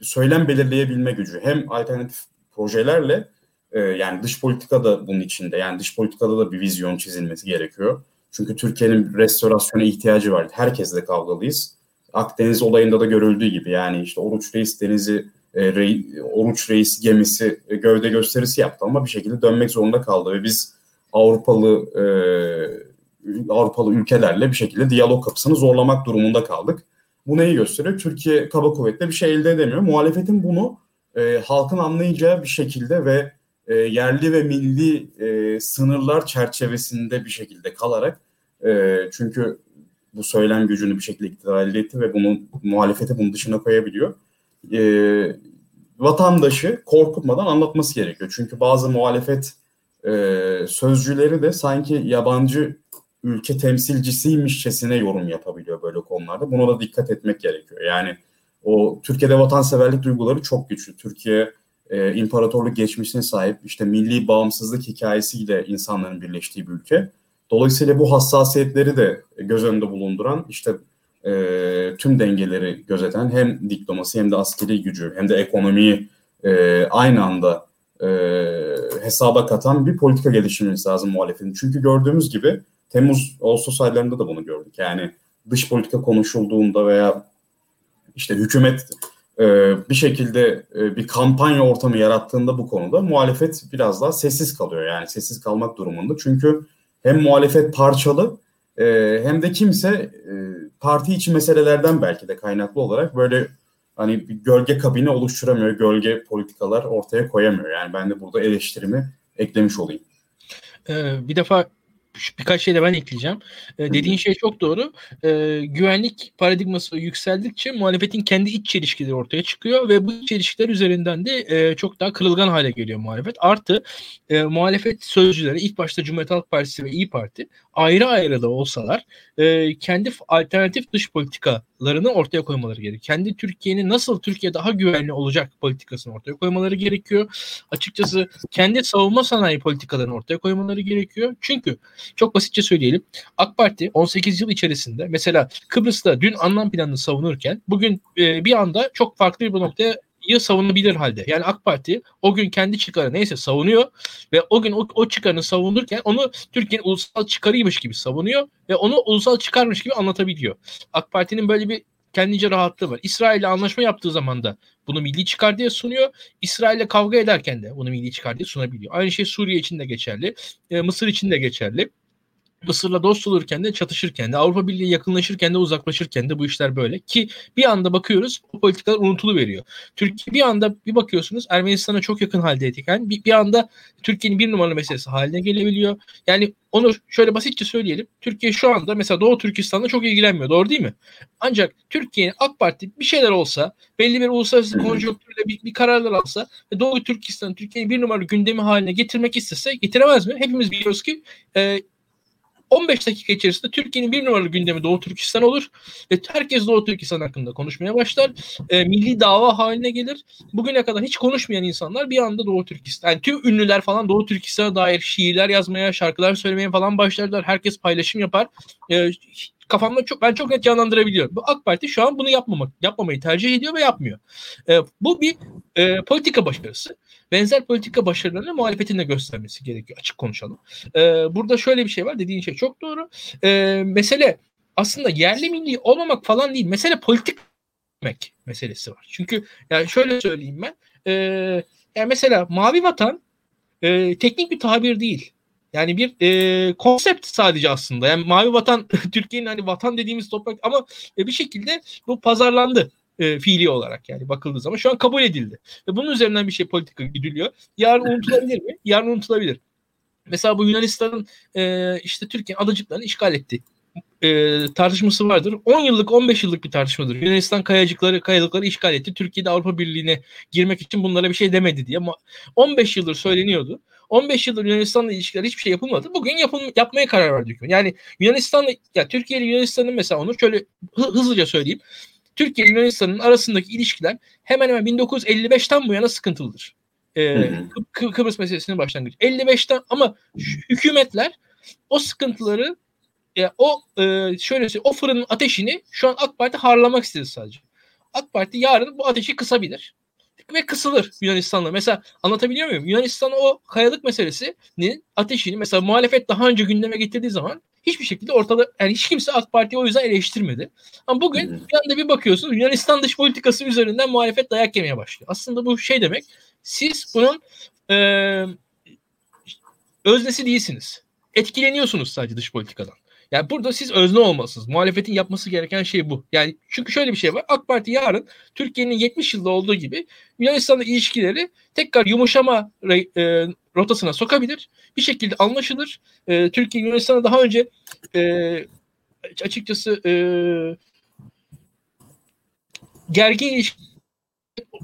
söylem belirleyebilme gücü. Hem alternatif projelerle e, yani dış politika da bunun içinde. Yani dış politikada da bir vizyon çizilmesi gerekiyor. Çünkü Türkiye'nin restorasyona ihtiyacı var. Herkesle kavgalıyız. Akdeniz olayında da görüldüğü gibi yani işte Oruç Reis denizi e, Rey, Oruç Reis gemisi e, gövde gösterisi yaptı ama bir şekilde dönmek zorunda kaldı ve biz Avrupalı e, Avrupalı ülkelerle bir şekilde diyalog kapısını zorlamak durumunda kaldık. Bu neyi gösteriyor? Türkiye kaba kuvvetle bir şey elde edemiyor. Muhalefetin bunu e, halkın anlayacağı bir şekilde ve e, yerli ve milli e, sınırlar çerçevesinde bir şekilde kalarak e, çünkü bu söylem gücünü bir şekilde iktidar elde etti ve bunu muhalefeti bunun dışına koyabiliyor. E, vatandaşı korkutmadan anlatması gerekiyor. Çünkü bazı muhalefet e, sözcüleri de sanki yabancı ülke temsilcisiymişçesine yorum yapabiliyor konularda. Buna da dikkat etmek gerekiyor. Yani o Türkiye'de vatanseverlik duyguları çok güçlü. Türkiye e, imparatorluk geçmişine sahip işte milli bağımsızlık hikayesiyle insanların birleştiği bir ülke. Dolayısıyla bu hassasiyetleri de göz önünde bulunduran işte e, tüm dengeleri gözeten hem diplomasi hem de askeri gücü hem de ekonomiyi e, aynı anda e, hesaba katan bir politika geliştirmesi lazım muhalefetin. Çünkü gördüğümüz gibi Temmuz Ağustos aylarında da bunu gördük. Yani dış politika konuşulduğunda veya işte hükümet e, bir şekilde e, bir kampanya ortamı yarattığında bu konuda muhalefet biraz daha sessiz kalıyor. Yani sessiz kalmak durumunda. Çünkü hem muhalefet parçalı e, hem de kimse e, parti içi meselelerden belki de kaynaklı olarak böyle hani bir gölge kabine oluşturamıyor, gölge politikalar ortaya koyamıyor. Yani ben de burada eleştirimi eklemiş olayım. Ee, bir defa birkaç şey de ben ekleyeceğim. E, dediğin şey çok doğru. E, güvenlik paradigması yükseldikçe muhalefetin kendi iç çelişkileri ortaya çıkıyor ve bu çelişkiler üzerinden de e, çok daha kırılgan hale geliyor muhalefet. Artı e, muhalefet sözcüleri ilk başta Cumhuriyet Halk Partisi ve İyi Parti ayrı ayrı da olsalar e, kendi alternatif dış politikalarını ortaya koymaları gerekiyor. Kendi Türkiye'nin nasıl Türkiye daha güvenli olacak politikasını ortaya koymaları gerekiyor. Açıkçası kendi savunma sanayi politikalarını ortaya koymaları gerekiyor. Çünkü çok basitçe söyleyelim. AK Parti 18 yıl içerisinde mesela Kıbrıs'ta dün anlam planını savunurken bugün e, bir anda çok farklı bir noktaya ya savunabilir halde. Yani AK Parti o gün kendi çıkarı neyse savunuyor ve o gün o, o çıkarını savunurken onu Türkiye'nin ulusal çıkarıymış gibi savunuyor ve onu ulusal çıkarmış gibi anlatabiliyor. AK Parti'nin böyle bir kendince rahatlığı var. İsrail'le anlaşma yaptığı zaman da bunu milli çıkar diye sunuyor. İsrail'le kavga ederken de bunu milli çıkar diye sunabiliyor. Aynı şey Suriye için de geçerli. E, Mısır için de geçerli. Mısır'la dost olurken de çatışırken de Avrupa Birliği yakınlaşırken de uzaklaşırken de bu işler böyle ki bir anda bakıyoruz bu politikalar unutulu veriyor. Türkiye bir anda bir bakıyorsunuz Ermenistan'a çok yakın haldeyken bir, bir anda Türkiye'nin bir numaralı meselesi haline gelebiliyor. Yani onu şöyle basitçe söyleyelim. Türkiye şu anda mesela Doğu Türkistan'da çok ilgilenmiyor. Doğru değil mi? Ancak Türkiye'nin AK Parti bir şeyler olsa, belli bir uluslararası konjonktürle bir, bir kararlar alsa ve Doğu Türkistan Türkiye'nin bir numaralı gündemi haline getirmek istese getiremez mi? Hepimiz biliyoruz ki e, 15 dakika içerisinde Türkiye'nin bir numaralı gündemi Doğu Türkistan olur ve herkes Doğu Türkistan hakkında konuşmaya başlar. E, milli dava haline gelir. Bugüne kadar hiç konuşmayan insanlar bir anda Doğu Türkistan, yani tüm ünlüler falan Doğu Türkistan'a dair şiirler yazmaya, şarkılar söylemeye falan başlarlar. Herkes paylaşım yapar. E, kafamda çok ben çok net canlandırabiliyorum. Bu AK Parti şu an bunu yapmamak yapmamayı tercih ediyor ve yapmıyor. E, bu bir e, politika başarısı. Benzer politika başarılarını muhalefetin de göstermesi gerekiyor. Açık konuşalım. E, burada şöyle bir şey var. Dediğin şey çok doğru. E, mesele aslında yerli milli olmamak falan değil. Mesele politik meselesi var. Çünkü yani şöyle söyleyeyim ben. E, yani mesela mavi vatan e, teknik bir tabir değil. Yani bir e, konsept sadece aslında. Yani mavi vatan Türkiye'nin hani vatan dediğimiz toprak ama e, bir şekilde bu pazarlandı e, fiili olarak yani bakıldığı zaman şu an kabul edildi. Ve bunun üzerinden bir şey politika gidiliyor. Yarın unutulabilir mi? Yarın unutulabilir. Mesela bu Yunanistan'ın e, işte Türkiye'nin adacıklarını işgal etti e, tartışması vardır. 10 yıllık 15 yıllık bir tartışmadır. Yunanistan kayacıkları kayalıkları işgal etti. Türkiye'de Avrupa Birliği'ne girmek için bunlara bir şey demedi diye. Ama 15 yıldır söyleniyordu. 15 yıldır Yunanistan'la ilişkiler hiçbir şey yapılmadı. Bugün yapıl yapmaya karar verdi hükümet. Yani Yunanistan'la ya Türkiye ile Yunanistan'ın mesela onu şöyle hızlıca söyleyeyim. Türkiye ile Yunanistan'ın arasındaki ilişkiler hemen hemen 1955'ten bu yana sıkıntılıdır. Ee, Kı- Kıbrıs meselesinin başlangıcı. 55'ten ama hükümetler o sıkıntıları e, o e, şöyle söyleyeyim, o fırının ateşini şu an AK Parti harlamak istedi sadece. AK Parti yarın bu ateşi kısabilir ve kısılır Yunanistan'la. Mesela anlatabiliyor muyum? Yunanistan o kayalık meselesinin ateşini mesela muhalefet daha önce gündeme getirdiği zaman hiçbir şekilde ortada yani hiç kimse AK Parti'yi o yüzden eleştirmedi. Ama bugün bir anda bir bakıyorsunuz Yunanistan dış politikası üzerinden muhalefet dayak yemeye başlıyor. Aslında bu şey demek siz bunun e, öznesi değilsiniz. Etkileniyorsunuz sadece dış politikadan. Yani burada siz özne olmalısınız. Muhalefetin yapması gereken şey bu. Yani çünkü şöyle bir şey var. AK Parti yarın Türkiye'nin 70 yılda olduğu gibi Yunanistan'la ilişkileri tekrar yumuşama e, rotasına sokabilir. Bir şekilde anlaşılır. E, Türkiye Yunanistan'a daha önce e, açıkçası e, gergin ilişki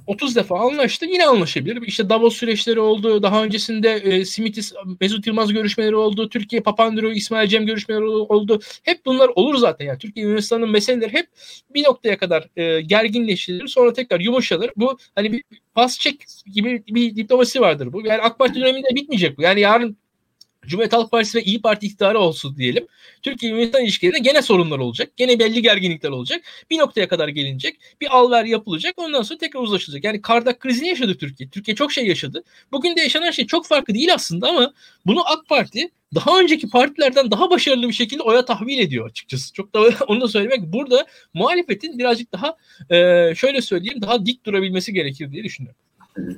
30 defa anlaştı yine anlaşabilir. İşte Davos süreçleri oldu. Daha öncesinde e, Simitis, Mesut Yılmaz görüşmeleri oldu. Türkiye Papandreou, İsmail Cem görüşmeleri oldu. Hep bunlar olur zaten. Yani Türkiye Yunanistan'ın meseleleri hep bir noktaya kadar e, gerginleştirilir. Sonra tekrar yumuşalır. Bu hani bir pas çek gibi bir diplomasi vardır bu. Yani AK Parti döneminde bitmeyecek bu. Yani yarın Cumhuriyet Halk Partisi ve İyi Parti iktidarı olsun diyelim. Türkiye Yunanistan ilişkilerinde gene sorunlar olacak. Gene belli gerginlikler olacak. Bir noktaya kadar gelinecek. Bir alver yapılacak. Ondan sonra tekrar uzlaşılacak. Yani Kardak krizini yaşadı Türkiye. Türkiye çok şey yaşadı. Bugün de yaşanan şey çok farklı değil aslında ama bunu AK Parti daha önceki partilerden daha başarılı bir şekilde oya tahvil ediyor açıkçası. Çok da onu da söylemek. Burada muhalefetin birazcık daha e, şöyle söyleyeyim daha dik durabilmesi gerekir diye düşünüyorum.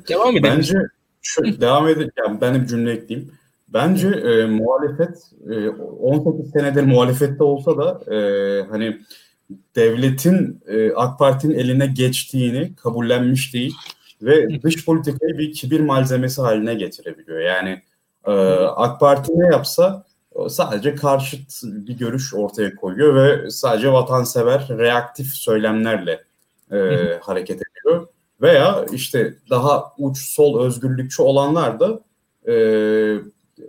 Devam edelim. Bence şu, devam edelim. Yani ben de bir cümle ekleyeyim. Bence e, muhalefet e, 18 senedir muhalefette olsa da e, hani devletin e, AK Parti'nin eline geçtiğini kabullenmiş değil ve dış politikayı bir kibir malzemesi haline getirebiliyor. Yani e, AK Parti ne yapsa sadece karşıt bir görüş ortaya koyuyor ve sadece vatansever reaktif söylemlerle e, hareket ediyor. Veya işte daha uç sol özgürlükçü olanlar da e,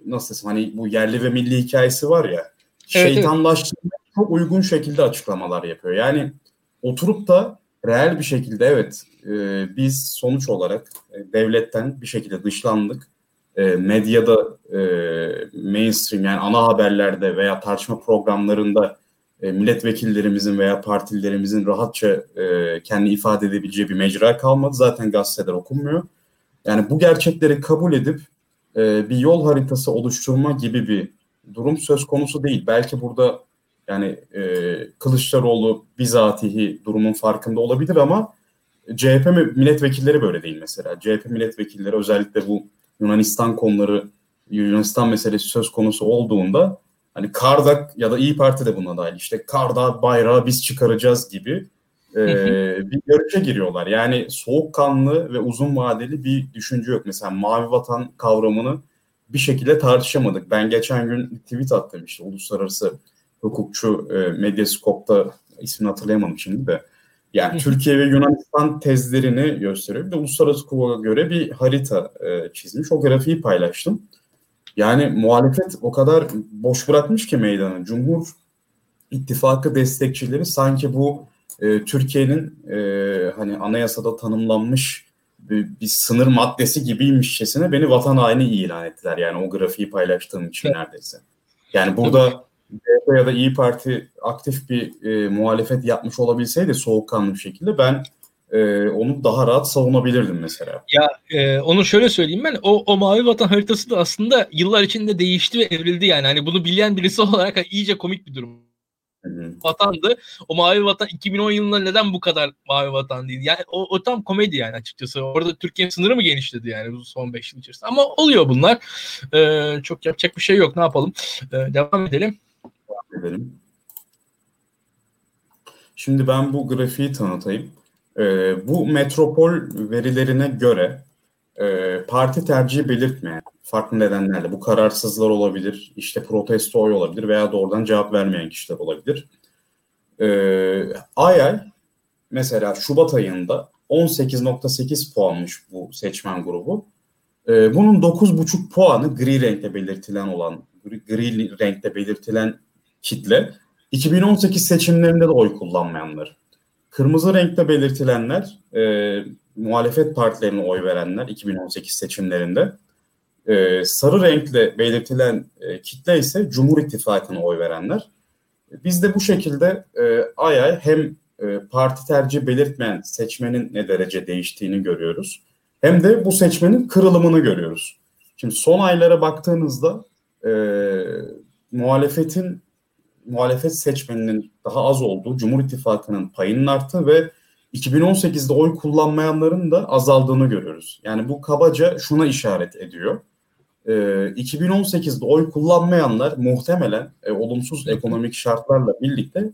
nasıl desem hani bu yerli ve milli hikayesi var ya evet, şeytanlaştırmaya evet. çok uygun şekilde açıklamalar yapıyor. Yani oturup da reel bir şekilde evet e, biz sonuç olarak e, devletten bir şekilde dışlandık. E, medyada e, mainstream yani ana haberlerde veya tartışma programlarında e, milletvekillerimizin veya partilerimizin rahatça e, kendi ifade edebileceği bir mecra kalmadı. Zaten gazeteler okunmuyor. Yani bu gerçekleri kabul edip e, bir yol haritası oluşturma gibi bir durum söz konusu değil. Belki burada yani e, Kılıçdaroğlu bizatihi durumun farkında olabilir ama CHP milletvekilleri böyle değil mesela. CHP milletvekilleri özellikle bu Yunanistan konuları, Yunanistan meselesi söz konusu olduğunda hani Kardak ya da İyi Parti de buna dahil işte Kardak bayrağı biz çıkaracağız gibi e, bir yarışa giriyorlar. Yani soğukkanlı ve uzun vadeli bir düşünce yok. Mesela mavi vatan kavramını bir şekilde tartışamadık. Ben geçen gün tweet attım işte uluslararası hukukçu e, Medyascope'da ismini hatırlayamadım şimdi de. Yani Türkiye ve Yunanistan tezlerini gösteriyor. Bir de uluslararası hukuka göre bir harita e, çizmiş. O grafiği paylaştım. Yani muhalefet o kadar boş bırakmış ki meydanı. Cumhur İttifakı destekçileri sanki bu e, Türkiye'nin e, hani anayasada tanımlanmış bir, bir sınır maddesi gibiymişçesine beni vatan haini ilan ettiler. Yani o grafiği paylaştığım için neredeyse. Yani burada CHP ya da İyi Parti aktif bir e, muhalefet yapmış olabilseydi soğukkanlı bir şekilde ben e, onu daha rahat savunabilirdim mesela. Ya e, onu şöyle söyleyeyim ben o, o mavi vatan haritası da aslında yıllar içinde değişti ve evrildi yani. Hani bunu bilen birisi olarak iyice komik bir durum vatandı. O mavi vatan 2010 yılında neden bu kadar mavi vatan değil? Yani o, o tam komedi yani açıkçası. Orada Türkiye'nin sınırı mı genişledi yani bu son 5 yıl içerisinde? Ama oluyor bunlar. Ee, çok yapacak bir şey yok. Ne yapalım? Ee, devam edelim. Devam edelim. Şimdi ben bu grafiği tanıtayım. Ee, bu metropol verilerine göre e, parti tercihi belirtmeyen farklı nedenlerle bu kararsızlar olabilir, işte protesto oy olabilir veya doğrudan cevap vermeyen kişiler olabilir. E, ay ay mesela Şubat ayında 18.8 puanmış bu seçmen grubu. E, bunun 9.5 puanı gri renkte belirtilen olan, gri, gri renkte belirtilen kitle 2018 seçimlerinde de oy kullanmayanlar. Kırmızı renkte belirtilenler e, muhalefet partilerine oy verenler 2018 seçimlerinde. E, sarı renkle belirtilen e, kitle ise Cumhur İttifakı'na oy verenler. Biz de bu şekilde e, ay ay hem e, parti tercih belirtmeyen seçmenin ne derece değiştiğini görüyoruz. Hem de bu seçmenin kırılımını görüyoruz. Şimdi son aylara baktığınızda e, muhalefetin muhalefet seçmeninin daha az olduğu, Cumhur İttifakı'nın payının arttığı ve 2018'de oy kullanmayanların da azaldığını görüyoruz. Yani bu kabaca şuna işaret ediyor. E, 2018'de oy kullanmayanlar muhtemelen e, olumsuz ekonomik şartlarla birlikte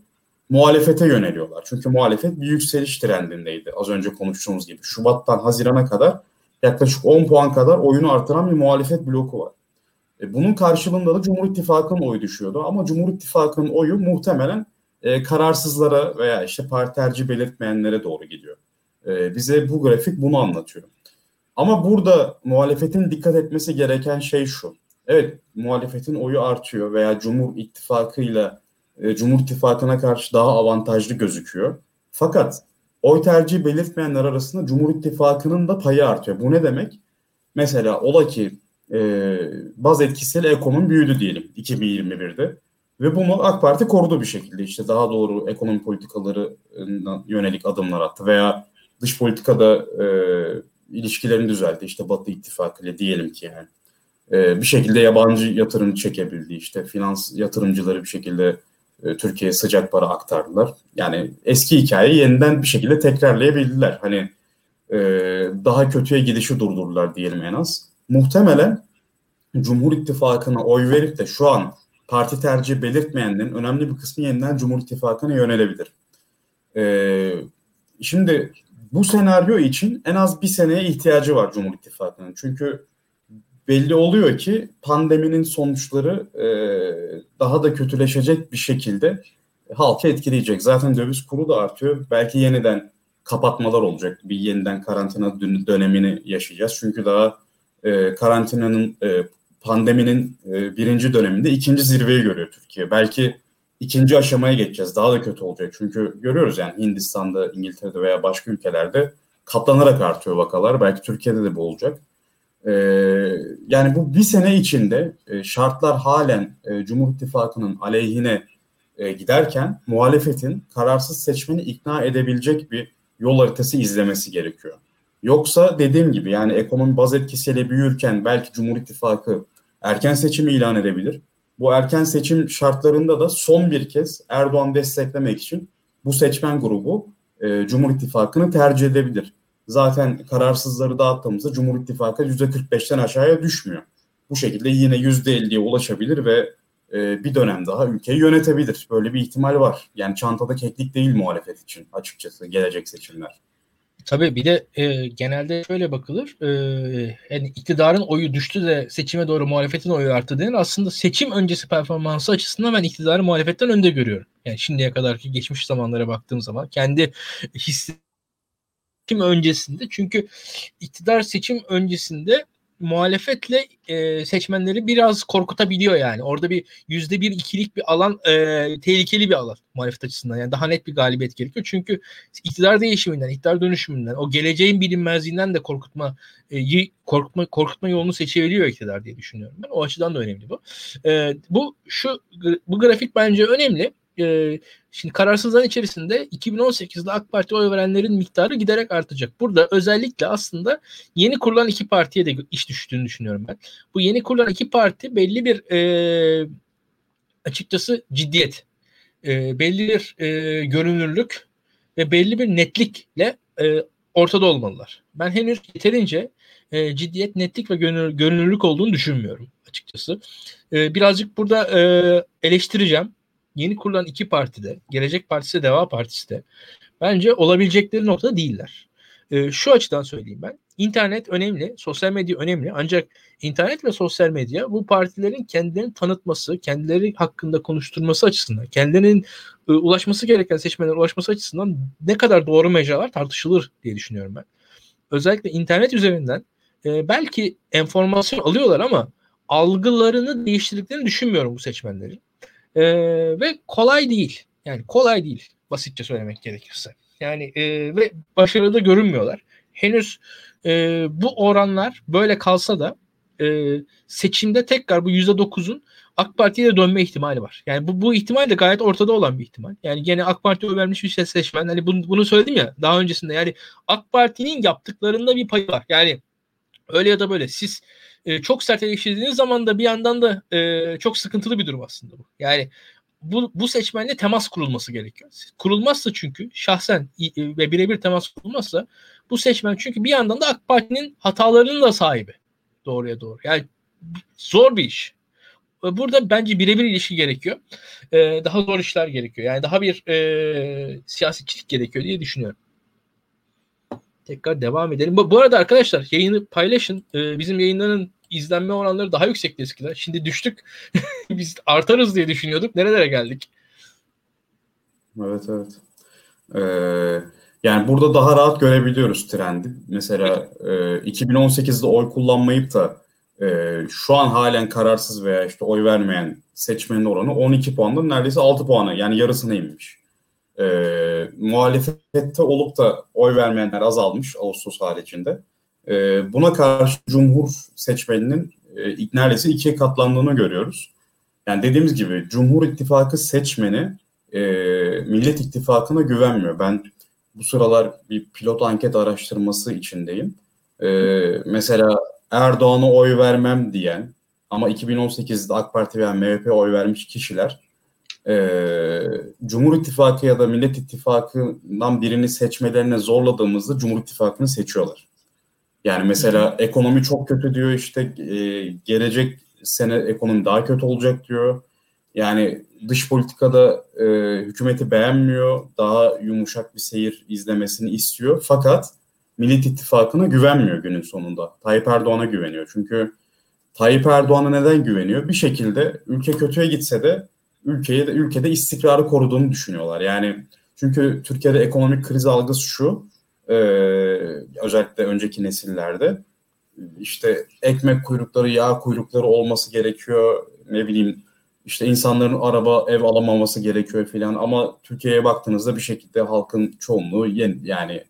muhalefete yöneliyorlar. Çünkü muhalefet bir yükseliş trendindeydi az önce konuştuğumuz gibi. Şubat'tan Haziran'a kadar yaklaşık 10 puan kadar oyunu artıran bir muhalefet bloku var. E, bunun karşılığında da Cumhur İttifakı'nın oyu düşüyordu. Ama Cumhur İttifakı'nın oyu muhtemelen e, kararsızlara veya işte parti tercih belirtmeyenlere doğru gidiyor. E, bize bu grafik bunu anlatıyor. Ama burada muhalefetin dikkat etmesi gereken şey şu. Evet muhalefetin oyu artıyor veya Cumhur İttifakı'yla e, Cumhur İttifakı'na karşı daha avantajlı gözüküyor. Fakat oy tercih belirtmeyenler arasında Cumhur İttifakı'nın da payı artıyor. Bu ne demek? Mesela ola ki e, baz etkisiyle ekonomi büyüdü diyelim 2021'de. Ve bunu AK Parti korudu bir şekilde işte daha doğru ekonomi politikaları yönelik adımlar attı veya dış politikada e, ilişkilerini düzeltti işte Batı İttifakı ile diyelim ki yani. E, bir şekilde yabancı yatırım çekebildi işte finans yatırımcıları bir şekilde e, Türkiye'ye sıcak para aktardılar. Yani eski hikayeyi yeniden bir şekilde tekrarlayabildiler. Hani e, daha kötüye gidişi durdurdular diyelim en az. Muhtemelen Cumhur İttifakı'na oy verip de şu an parti tercihi belirtmeyenlerin önemli bir kısmı yeniden Cumhur İttifakı'na yönelebilir. Ee, şimdi bu senaryo için en az bir seneye ihtiyacı var Cumhur İttifakı'nın. Çünkü belli oluyor ki pandeminin sonuçları e, daha da kötüleşecek bir şekilde halkı etkileyecek. Zaten döviz kuru da artıyor. Belki yeniden kapatmalar olacak. Bir yeniden karantina dönemini yaşayacağız. Çünkü daha e, karantinanın e, pandeminin e, birinci döneminde ikinci zirveyi görüyor Türkiye. Belki ikinci aşamaya geçeceğiz. Daha da kötü olacak. Çünkü görüyoruz yani Hindistan'da, İngiltere'de veya başka ülkelerde katlanarak artıyor vakalar. Belki Türkiye'de de bu olacak. Ee, yani bu bir sene içinde e, şartlar halen e, Cumhur İttifakı'nın aleyhine e, giderken muhalefetin kararsız seçmeni ikna edebilecek bir yol haritası izlemesi gerekiyor. Yoksa dediğim gibi yani ekonomi baz etkisiyle büyürken belki Cumhur İttifakı erken seçimi ilan edebilir. Bu erken seçim şartlarında da son bir kez Erdoğan desteklemek için bu seçmen grubu e, Cumhur İttifakı'nı tercih edebilir. Zaten kararsızları dağıttığımızda Cumhur İttifakı %45'ten aşağıya düşmüyor. Bu şekilde yine %50'ye ulaşabilir ve e, bir dönem daha ülkeyi yönetebilir. Böyle bir ihtimal var. Yani çantada keklik değil muhalefet için açıkçası gelecek seçimler. Tabii bir de e, genelde şöyle bakılır. E, yani iktidarın oyu düştü de seçime doğru muhalefetin oyu arttı denir. Aslında seçim öncesi performansı açısından ben iktidarı muhalefetten önde görüyorum. Yani şimdiye kadarki geçmiş zamanlara baktığım zaman kendi hissi seçim öncesinde çünkü iktidar seçim öncesinde muhalefetle e, seçmenleri biraz korkutabiliyor yani. Orada bir yüzde bir ikilik bir alan e, tehlikeli bir alan muhalefet açısından. Yani daha net bir galibiyet gerekiyor. Çünkü iktidar değişiminden, iktidar dönüşümünden, o geleceğin bilinmezliğinden de korkutma e, korkutma korkutma yolunu seçebiliyor iktidar diye düşünüyorum ben. O açıdan da önemli bu. E, bu şu bu grafik bence önemli e, şimdi kararsızların içerisinde 2018'de AK Parti oy verenlerin miktarı giderek artacak. Burada özellikle aslında yeni kurulan iki partiye de iş düştüğünü düşünüyorum ben. Bu yeni kurulan iki parti belli bir e, açıkçası ciddiyet, e, belli bir e, görünürlük ve belli bir netlikle e, ortada olmalılar. Ben henüz yeterince e, ciddiyet, netlik ve görünür, görünürlük olduğunu düşünmüyorum açıkçası. E, birazcık burada e, eleştireceğim yeni kurulan iki partide, Gelecek Partisi Deva Partisi de bence olabilecekleri noktada değiller. E, şu açıdan söyleyeyim ben. İnternet önemli, sosyal medya önemli. Ancak internet ve sosyal medya bu partilerin kendilerini tanıtması, kendileri hakkında konuşturması açısından, kendilerinin e, ulaşması gereken seçmenlere ulaşması açısından ne kadar doğru mecralar tartışılır diye düşünüyorum ben. Özellikle internet üzerinden e, belki enformasyon alıyorlar ama algılarını değiştirdiklerini düşünmüyorum bu seçmenlerin. E, ve kolay değil. Yani kolay değil basitçe söylemek gerekirse. Yani e, ve başarıda görünmüyorlar. Henüz e, bu oranlar böyle kalsa da e, seçimde tekrar bu yüzde dokuzun AK Parti'ye de dönme ihtimali var. Yani bu, bu ihtimal de gayet ortada olan bir ihtimal. Yani gene AK Parti'ye vermiş bir seçmen. Hani bunu, bunu söyledim ya daha öncesinde. Yani AK Parti'nin yaptıklarında bir payı var. Yani öyle ya da böyle siz e, çok sert eleştirdiğiniz zaman da bir yandan da e, çok sıkıntılı bir durum aslında bu. Yani bu, bu seçmenle temas kurulması gerekiyor. Kurulmazsa çünkü şahsen ve birebir temas kurulmazsa bu seçmen çünkü bir yandan da AK Parti'nin hatalarının da sahibi. Doğruya doğru. Yani zor bir iş. Burada bence birebir ilişki gerekiyor. Ee, daha zor işler gerekiyor. Yani daha bir e, siyasetçilik gerekiyor diye düşünüyorum. Tekrar devam edelim. Bu, bu arada arkadaşlar yayını paylaşın. Ee, bizim yayınların izlenme oranları daha yüksekti eskiden. Şimdi düştük. Biz artarız diye düşünüyorduk. Nerelere geldik? Evet evet. Ee, yani burada daha rahat görebiliyoruz trendi. Mesela e, 2018'de oy kullanmayıp da e, şu an halen kararsız veya işte oy vermeyen seçmenin oranı 12 puandan neredeyse 6 puana yani yarısına inmiş. E, muhalefette olup da oy vermeyenler azalmış Ağustos haricinde. E, buna karşı Cumhur seçmeninin e, neredeyse ikiye katlandığını görüyoruz. Yani dediğimiz gibi Cumhur İttifakı seçmeni e, Millet İttifakı'na güvenmiyor. Ben bu sıralar bir pilot anket araştırması içindeyim. E, mesela Erdoğan'a oy vermem diyen ama 2018'de AK Parti veya MHP oy vermiş kişiler e, Cumhur İttifakı ya da Millet İttifakı'ndan birini seçmelerine zorladığımızda Cumhur İttifakı'nı seçiyorlar. Yani mesela ekonomi çok kötü diyor işte e, gelecek sene ekonomi daha kötü olacak diyor. Yani dış politikada e, hükümeti beğenmiyor, daha yumuşak bir seyir izlemesini istiyor. Fakat Millet İttifakı'na güvenmiyor günün sonunda. Tayyip Erdoğan'a güveniyor. Çünkü Tayyip Erdoğan'a neden güveniyor? Bir şekilde ülke kötüye gitse de ülkeye de ülkede istikrarı koruduğunu düşünüyorlar. Yani çünkü Türkiye'de ekonomik kriz algısı şu. E, özellikle önceki nesillerde işte ekmek kuyrukları, yağ kuyrukları olması gerekiyor. Ne bileyim işte insanların araba, ev alamaması gerekiyor filan. Ama Türkiye'ye baktığınızda bir şekilde halkın çoğunluğu yani yani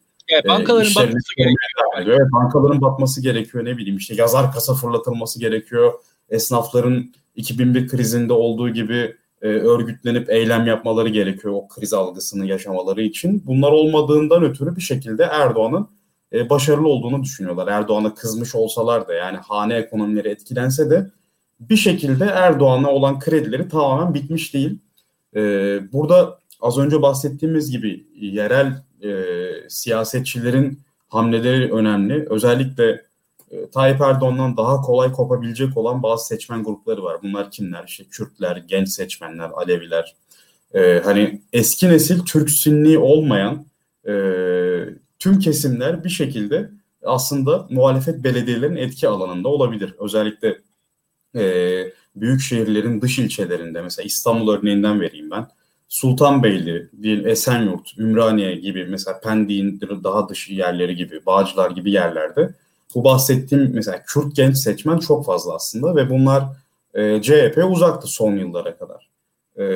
bankaların e, batması gerekiyor. Evet, bankaların batması gerekiyor ne bileyim işte yazar kasa fırlatılması gerekiyor. Esnafların 2001 krizinde olduğu gibi e, örgütlenip eylem yapmaları gerekiyor o kriz algısını yaşamaları için. Bunlar olmadığından ötürü bir şekilde Erdoğan'ın e, başarılı olduğunu düşünüyorlar. Erdoğan'a kızmış olsalar da yani hane ekonomileri etkilense de bir şekilde Erdoğan'a olan kredileri tamamen bitmiş değil. E, burada az önce bahsettiğimiz gibi yerel e, siyasetçilerin hamleleri önemli. Özellikle e, Tayyip Erdoğan'dan daha kolay kopabilecek olan bazı seçmen grupları var. Bunlar kimler? İşte Kürtler, genç seçmenler, Aleviler. E, hani eski nesil Türk Sünni olmayan e, tüm kesimler bir şekilde aslında muhalefet belediyelerinin etki alanında olabilir. Özellikle e, büyük şehirlerin dış ilçelerinde mesela İstanbul örneğinden vereyim ben. Sultanbeyli, değil Esenyurt, Ümraniye gibi mesela Pendik'in daha dışı yerleri gibi, Bağcılar gibi yerlerde bu bahsettiğim mesela Kürt genç seçmen çok fazla aslında ve bunlar e, CHP uzaktı son yıllara kadar. E,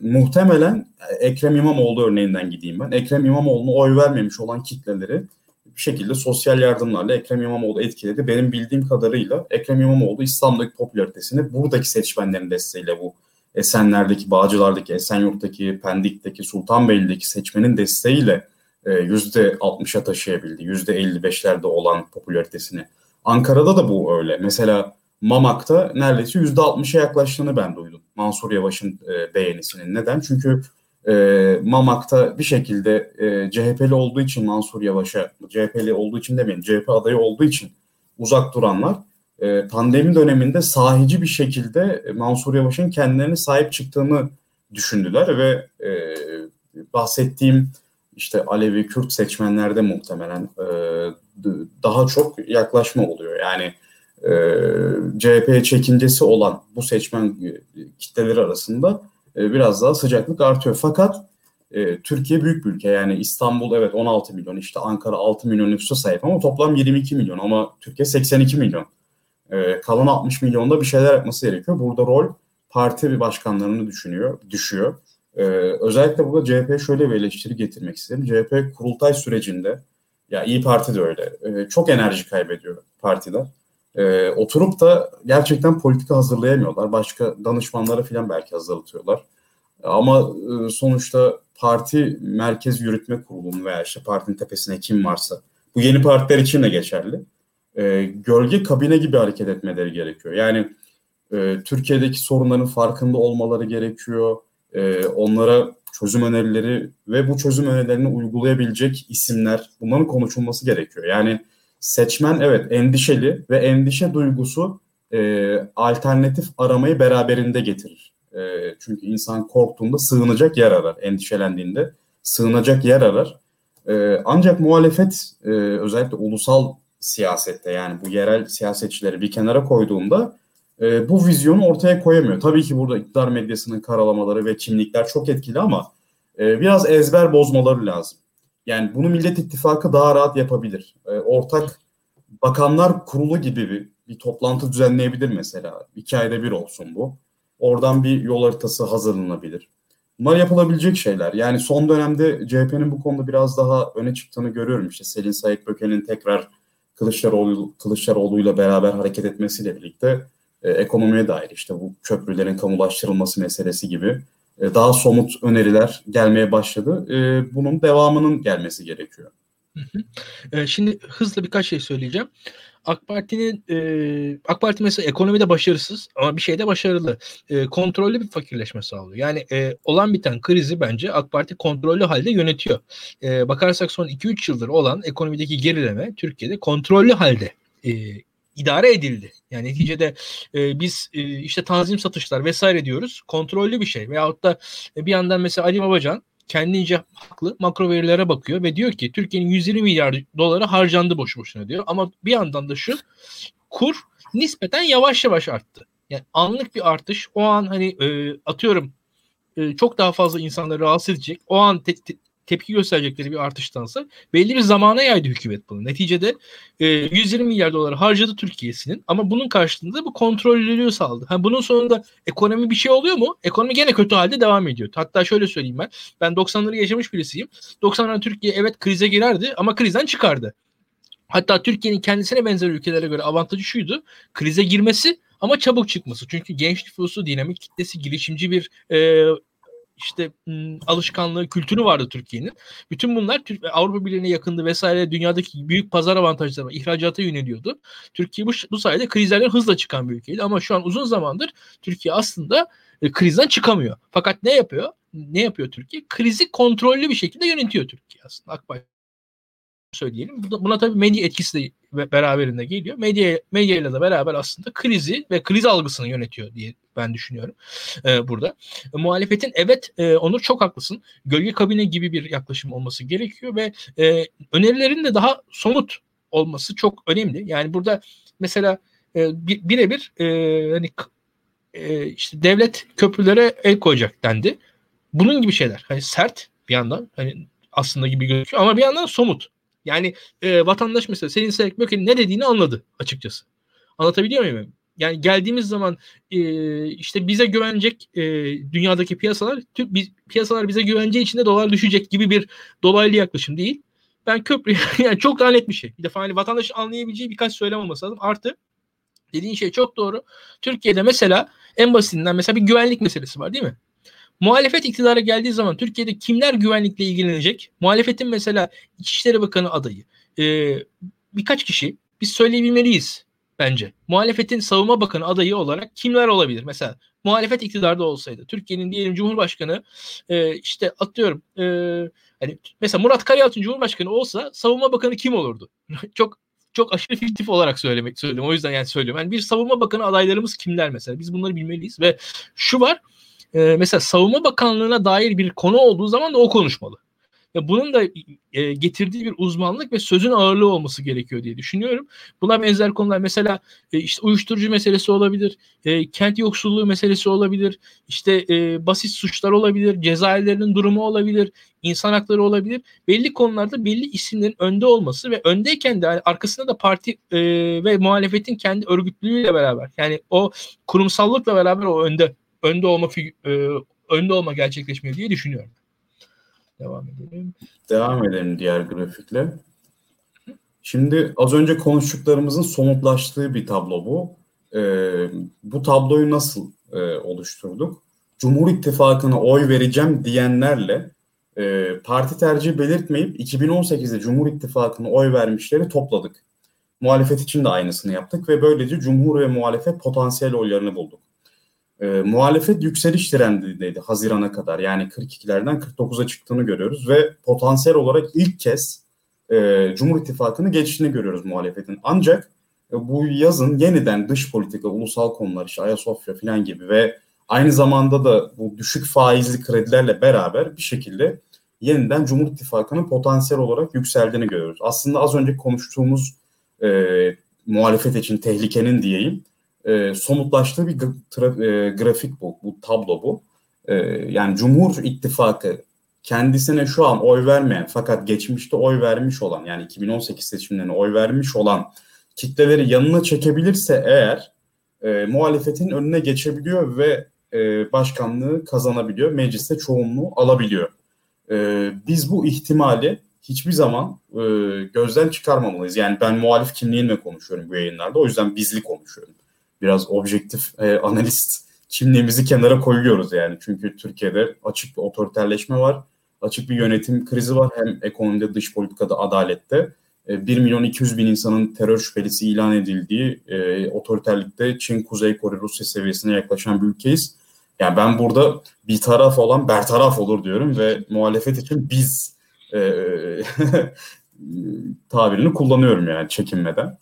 muhtemelen Ekrem İmamoğlu örneğinden gideyim ben. Ekrem İmamoğlu'na oy vermemiş olan kitleleri bir şekilde sosyal yardımlarla Ekrem İmamoğlu etkiledi. Benim bildiğim kadarıyla Ekrem İmamoğlu İstanbul'daki popülaritesini buradaki seçmenlerin desteğiyle bu Esenler'deki, Bağcılar'daki, Esenyurt'taki, Pendik'teki, Sultanbeyli'deki seçmenin desteğiyle %60'a e, taşıyabildi. %55'lerde olan popülaritesini. Ankara'da da bu öyle. Mesela Mamak'ta neredeyse %60'a yaklaştığını ben duydum. Mansur Yavaş'ın e, beğenisinin. Neden? Çünkü e, Mamak'ta bir şekilde e, CHP'li olduğu için Mansur Yavaş'a, CHP'li olduğu için demeyin, CHP adayı olduğu için uzak duranlar e, pandemi döneminde sahici bir şekilde Mansur Yavaş'ın kendilerine sahip çıktığını düşündüler ve e, bahsettiğim işte Alevi Kürt seçmenlerde muhtemelen e, daha çok yaklaşma oluyor. Yani e, CHP'ye çekincesi olan bu seçmen kitleleri arasında e, biraz daha sıcaklık artıyor. Fakat e, Türkiye büyük bir ülke yani İstanbul evet 16 milyon işte Ankara 6 milyon nüfusa sahip ama toplam 22 milyon ama Türkiye 82 milyon. E, kalan 60 milyonda bir şeyler yapması gerekiyor. Burada rol parti başkanlarını düşünüyor, düşüyor. Ee, özellikle burada CHP şöyle bir eleştiri getirmek istedim. CHP kurultay sürecinde ya İyi Parti de öyle. E, çok enerji kaybediyor partiler. E, oturup da gerçekten politika hazırlayamıyorlar. Başka danışmanlara falan belki hazırlatıyorlar. Ama e, sonuçta parti merkez yürütme kurulunun veya işte partinin tepesine kim varsa bu yeni partiler için de geçerli. E, gölge kabine gibi hareket etmeleri gerekiyor. Yani e, Türkiye'deki sorunların farkında olmaları gerekiyor. E, onlara çözüm önerileri ve bu çözüm önerilerini uygulayabilecek isimler bunların konuşulması gerekiyor. Yani seçmen evet endişeli ve endişe duygusu e, alternatif aramayı beraberinde getirir. E, çünkü insan korktuğunda sığınacak yer arar, endişelendiğinde sığınacak yer arar. E, ancak muhalefet e, özellikle ulusal siyasette yani bu yerel siyasetçileri bir kenara koyduğunda e, bu vizyonu ortaya koyamıyor. Tabii ki burada iktidar medyasının karalamaları ve kimlikler çok etkili ama e, biraz ezber bozmaları lazım. Yani bunu Millet İttifakı daha rahat yapabilir. E, ortak bakanlar kurulu gibi bir, bir toplantı düzenleyebilir mesela. İki ayda bir olsun bu. Oradan bir yol haritası hazırlanabilir. Bunlar yapılabilecek şeyler. Yani son dönemde CHP'nin bu konuda biraz daha öne çıktığını görüyorum. İşte Selin Sayık tekrar Kılıçdaroğlu, Kılıçdaroğlu'yla beraber hareket etmesiyle birlikte e, ekonomiye dair işte bu köprülerin kamulaştırılması meselesi gibi e, daha somut öneriler gelmeye başladı. E, bunun devamının gelmesi gerekiyor. E, şimdi hızlı birkaç şey söyleyeceğim. AK Parti'nin e, AK Parti mesela ekonomide başarısız ama bir şeyde başarılı. E, kontrollü bir fakirleşme sağlıyor. Yani e, olan biten krizi bence AK Parti kontrollü halde yönetiyor. E, bakarsak son 2-3 yıldır olan ekonomideki gerileme Türkiye'de kontrollü halde e, idare edildi. Yani neticede e, biz e, işte tanzim satışlar vesaire diyoruz. Kontrollü bir şey. Veyahut da e, bir yandan mesela Ali Babacan kendince haklı makro verilere bakıyor ve diyor ki Türkiye'nin 120 milyar doları harcandı boş boşuna diyor. Ama bir yandan da şu kur nispeten yavaş yavaş arttı. Yani anlık bir artış o an hani e, atıyorum e, çok daha fazla insanları rahatsız edecek. O an te- te- tepki gösterecekleri bir artıştansa belli bir zamana yaydı hükümet bunu. Neticede e, 120 milyar dolar harcadı Türkiye'sinin ama bunun karşılığında bu kontrollülüğü sağladı. Ha, bunun sonunda ekonomi bir şey oluyor mu? Ekonomi gene kötü halde devam ediyor. Hatta şöyle söyleyeyim ben. Ben 90'ları yaşamış birisiyim. 90'larda Türkiye evet krize girerdi ama krizden çıkardı. Hatta Türkiye'nin kendisine benzer ülkelere göre avantajı şuydu. Krize girmesi ama çabuk çıkması. Çünkü genç nüfusu, dinamik kitlesi, girişimci bir e, işte alışkanlığı, kültürü vardı Türkiye'nin. Bütün bunlar Avrupa Birliği'ne yakındı vesaire dünyadaki büyük pazar avantajları var. ihracata yöneliyordu. Türkiye bu, bu sayede krizlerden hızla çıkan bir ülkeydi ama şu an uzun zamandır Türkiye aslında e, krizden çıkamıyor. Fakat ne yapıyor? Ne yapıyor Türkiye? Krizi kontrollü bir şekilde yönetiyor Türkiye aslında. AK Parti söyleyelim. Buna tabii medya etkisi de beraberinde geliyor. Medya medyayla da beraber aslında krizi ve kriz algısını yönetiyor diye ben düşünüyorum e, burada. E, muhalefetin evet e, Onur çok haklısın. Gölge kabine gibi bir yaklaşım olması gerekiyor ve e, önerilerin de daha somut olması çok önemli. Yani burada mesela e, birebir e, hani e, işte devlet köprülere el koyacak dendi. Bunun gibi şeyler. Hani sert bir yandan hani aslında gibi gözüküyor ama bir yandan somut. Yani e, vatandaş mesela Selin Selek Böke'nin ne dediğini anladı açıkçası. Anlatabiliyor muyum? Yani geldiğimiz zaman e, işte bize güvenecek e, dünyadaki piyasalar Türk biz, piyasalar bize güveneceği için de dolar düşecek gibi bir dolaylı yaklaşım değil. Ben köprü yani çok daha net bir şey. Bir defa hani vatandaş anlayabileceği birkaç söylem olması lazım. Artı dediğin şey çok doğru. Türkiye'de mesela en basitinden mesela bir güvenlik meselesi var değil mi? Muhalefet iktidara geldiği zaman Türkiye'de kimler güvenlikle ilgilenecek? Muhalefetin mesela İçişleri Bakanı adayı. Ee, birkaç kişi biz söyleyebilmeliyiz bence. Muhalefetin savunma bakanı adayı olarak kimler olabilir? Mesela muhalefet iktidarda olsaydı Türkiye'nin diyelim Cumhurbaşkanı e, işte atıyorum e, hani mesela Murat Karayalçın Cumhurbaşkanı olsa savunma bakanı kim olurdu? çok çok aşırı fiktif olarak söylemek söylüyorum. O yüzden yani söylüyorum. Yani bir savunma bakanı adaylarımız kimler mesela? Biz bunları bilmeliyiz ve şu var e, mesela Savunma Bakanlığı'na dair bir konu olduğu zaman da o konuşmalı. Ve bunun da e, getirdiği bir uzmanlık ve sözün ağırlığı olması gerekiyor diye düşünüyorum. Buna benzer konular mesela e, işte uyuşturucu meselesi olabilir, e, kent yoksulluğu meselesi olabilir, işte e, basit suçlar olabilir, cezaevlerinin durumu olabilir, insan hakları olabilir. Belli konularda belli isimlerin önde olması ve öndeyken de yani arkasında da parti e, ve muhalefetin kendi örgütlülüğüyle beraber yani o kurumsallıkla beraber o önde önde olma e, önde olma gerçekleşmiyor diye düşünüyorum. Devam edelim. Devam edelim diğer grafikle. Şimdi az önce konuştuklarımızın somutlaştığı bir tablo bu. E, bu tabloyu nasıl e, oluşturduk? Cumhur İttifakı'na oy vereceğim diyenlerle e, parti tercihi belirtmeyip 2018'de Cumhur İttifakı'na oy vermişleri topladık. Muhalefet için de aynısını yaptık ve böylece Cumhur ve muhalefet potansiyel oylarını bulduk. E, muhalefet yükseliş trendindeydi Haziran'a kadar. Yani 42'lerden 49'a çıktığını görüyoruz ve potansiyel olarak ilk kez e, Cumhur İttifakı'nı geçtiğini görüyoruz muhalefetin. Ancak e, bu yazın yeniden dış politika, ulusal konular, işte Ayasofya falan gibi ve aynı zamanda da bu düşük faizli kredilerle beraber bir şekilde yeniden Cumhur İttifakı'nın potansiyel olarak yükseldiğini görüyoruz. Aslında az önce konuştuğumuz e, muhalefet için tehlikenin diyeyim e, somutlaştığı bir gra- e, grafik bu, bu tablo bu. E, yani Cumhur İttifakı kendisine şu an oy vermeyen fakat geçmişte oy vermiş olan yani 2018 seçimlerine oy vermiş olan kitleleri yanına çekebilirse eğer e, muhalefetin önüne geçebiliyor ve e, başkanlığı kazanabiliyor. Mecliste çoğunluğu alabiliyor. E, biz bu ihtimali hiçbir zaman e, gözden çıkarmamalıyız. Yani ben muhalif kimliğimle konuşuyorum bu yayınlarda. O yüzden bizli konuşuyorum. Biraz objektif e, analist kimliğimizi kenara koyuyoruz yani. Çünkü Türkiye'de açık bir otoriterleşme var. Açık bir yönetim krizi var. Hem ekonomide, dış politikada, adalette. 1 e, milyon 200 bin insanın terör şüphelisi ilan edildiği e, otoriterlikte Çin, Kuzey Kore, Rusya seviyesine yaklaşan bir ülkeyiz. Yani ben burada bir taraf olan bertaraf olur diyorum ve muhalefet için biz e, tabirini kullanıyorum yani çekinmeden.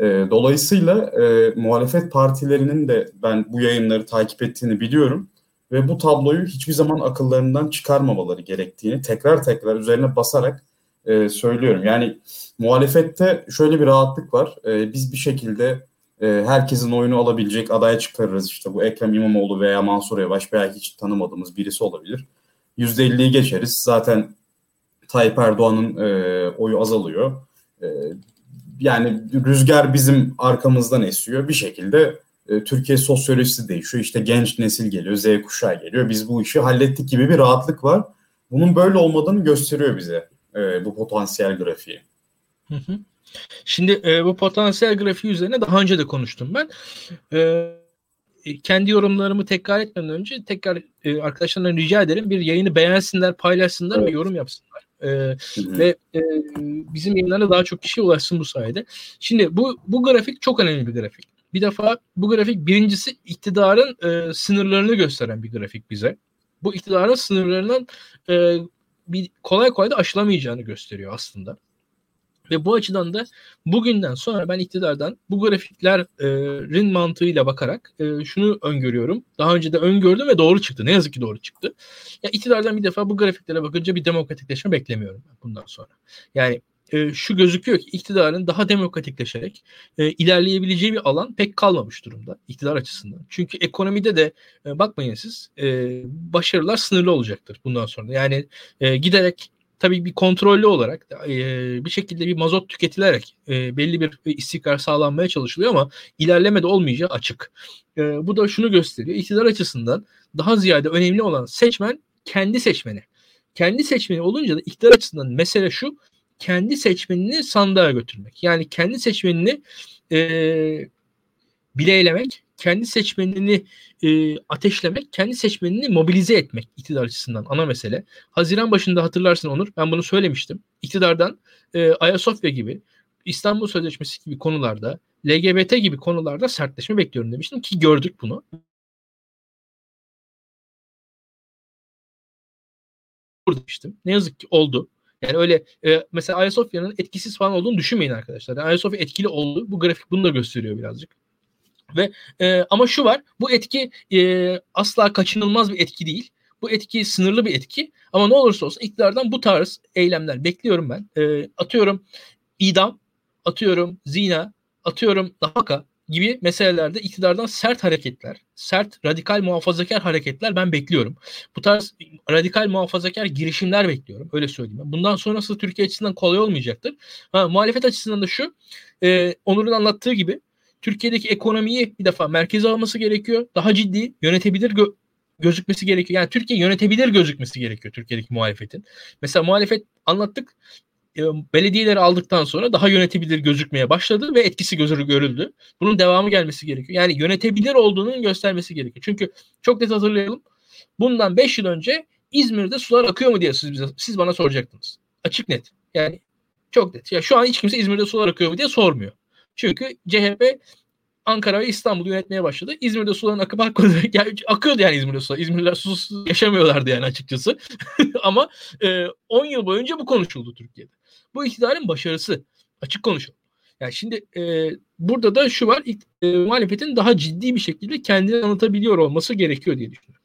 E, dolayısıyla e, muhalefet partilerinin de ben bu yayınları takip ettiğini biliyorum ve bu tabloyu hiçbir zaman akıllarından çıkarmamaları gerektiğini tekrar tekrar üzerine basarak e, söylüyorum. Yani muhalefette şöyle bir rahatlık var. E, biz bir şekilde e, herkesin oyunu alabilecek adaya çıkarırız. İşte bu Ekrem İmamoğlu veya Mansur Yavaş veya hiç tanımadığımız birisi olabilir. %50'yi geçeriz. Zaten Tayyip Erdoğan'ın e, oyu azalıyor. E, yani rüzgar bizim arkamızdan esiyor. Bir şekilde e, Türkiye sosyolojisi değişiyor. İşte genç nesil geliyor, Z kuşağı geliyor. Biz bu işi hallettik gibi bir rahatlık var. Bunun böyle olmadığını gösteriyor bize e, bu potansiyel grafiği. Hı hı. Şimdi e, bu potansiyel grafiği üzerine daha önce de konuştum ben. E, kendi yorumlarımı tekrar etmeden önce tekrar e, arkadaşlarımdan rica ederim bir yayını beğensinler, paylaşsınlar evet. ve yorum yapsınlar. E, ve e, bizim yayınlarına daha çok kişi ulaşsın bu sayede. Şimdi bu bu grafik çok önemli bir grafik. Bir defa bu grafik birincisi iktidarın e, sınırlarını gösteren bir grafik bize. Bu iktidarın sınırlarının e, bir kolay kolay da aşılamayacağını gösteriyor aslında. Ve bu açıdan da bugünden sonra ben iktidardan bu grafiklerin mantığıyla bakarak e, şunu öngörüyorum. Daha önce de öngördüm ve doğru çıktı. Ne yazık ki doğru çıktı. Ya iktidardan bir defa bu grafiklere bakınca bir demokratikleşme beklemiyorum bundan sonra. Yani e, şu gözüküyor ki iktidarın daha demokratikleşerek e, ilerleyebileceği bir alan pek kalmamış durumda iktidar açısından. Çünkü ekonomide de bakmayın siz başarılar sınırlı olacaktır bundan sonra. Yani giderek tabii bir kontrollü olarak e, bir şekilde bir mazot tüketilerek e, belli bir istikrar sağlanmaya çalışılıyor ama ilerleme de olmayacağı açık. E, bu da şunu gösteriyor. İktidar açısından daha ziyade önemli olan seçmen kendi seçmeni. Kendi seçmeni olunca da iktidar açısından mesele şu kendi seçmenini sandığa götürmek. Yani kendi seçmenini e, bileylemek, kendi seçmenini e, ateşlemek, kendi seçmenini mobilize etmek iktidar açısından ana mesele. Haziran başında hatırlarsın Onur, ben bunu söylemiştim. İktidardan e, Ayasofya gibi, İstanbul Sözleşmesi gibi konularda, LGBT gibi konularda sertleşme bekliyorum demiştim ki gördük bunu. demiştim. Ne yazık ki oldu. Yani öyle e, mesela Ayasofya'nın etkisiz falan olduğunu düşünmeyin arkadaşlar. Yani Ayasofya etkili oldu. Bu grafik bunu da gösteriyor birazcık. Ve e, ama şu var. Bu etki e, asla kaçınılmaz bir etki değil. Bu etki sınırlı bir etki. Ama ne olursa olsun iktidardan bu tarz eylemler bekliyorum ben. E, atıyorum idam, atıyorum zina, atıyorum nafaka gibi meselelerde iktidardan sert hareketler, sert radikal muhafazakar hareketler ben bekliyorum. Bu tarz radikal muhafazakar girişimler bekliyorum. Öyle söyleyeyim. Bundan sonrası Türkiye açısından kolay olmayacaktır. Ha, muhalefet açısından da şu, e, Onur'un anlattığı gibi Türkiye'deki ekonomiyi bir defa merkeze alması gerekiyor. Daha ciddi, yönetebilir gö- gözükmesi gerekiyor. Yani Türkiye yönetebilir gözükmesi gerekiyor Türkiye'deki muhalefetin. Mesela muhalefet anlattık e, belediyeleri aldıktan sonra daha yönetebilir gözükmeye başladı ve etkisi gözü görüldü. Bunun devamı gelmesi gerekiyor. Yani yönetebilir olduğunun göstermesi gerekiyor. Çünkü çok net hatırlayalım. Bundan 5 yıl önce İzmir'de sular akıyor mu diye siz, bize, siz bana soracaktınız. Açık net. Yani çok net. Ya şu an hiç kimse İzmir'de sular akıyor mu diye sormuyor. Çünkü CHP Ankara ve İstanbul'u yönetmeye başladı. İzmir'de suların akıp akmadı. Yani akıyordu yani İzmir'de sular. İzmirliler susuz yaşamıyorlardı yani açıkçası. Ama e, 10 yıl boyunca bu konuşuldu Türkiye'de. Bu iktidarın başarısı. Açık konuşalım. Yani şimdi e, burada da şu var. E, muhalefetin daha ciddi bir şekilde kendini anlatabiliyor olması gerekiyor diye düşünüyorum.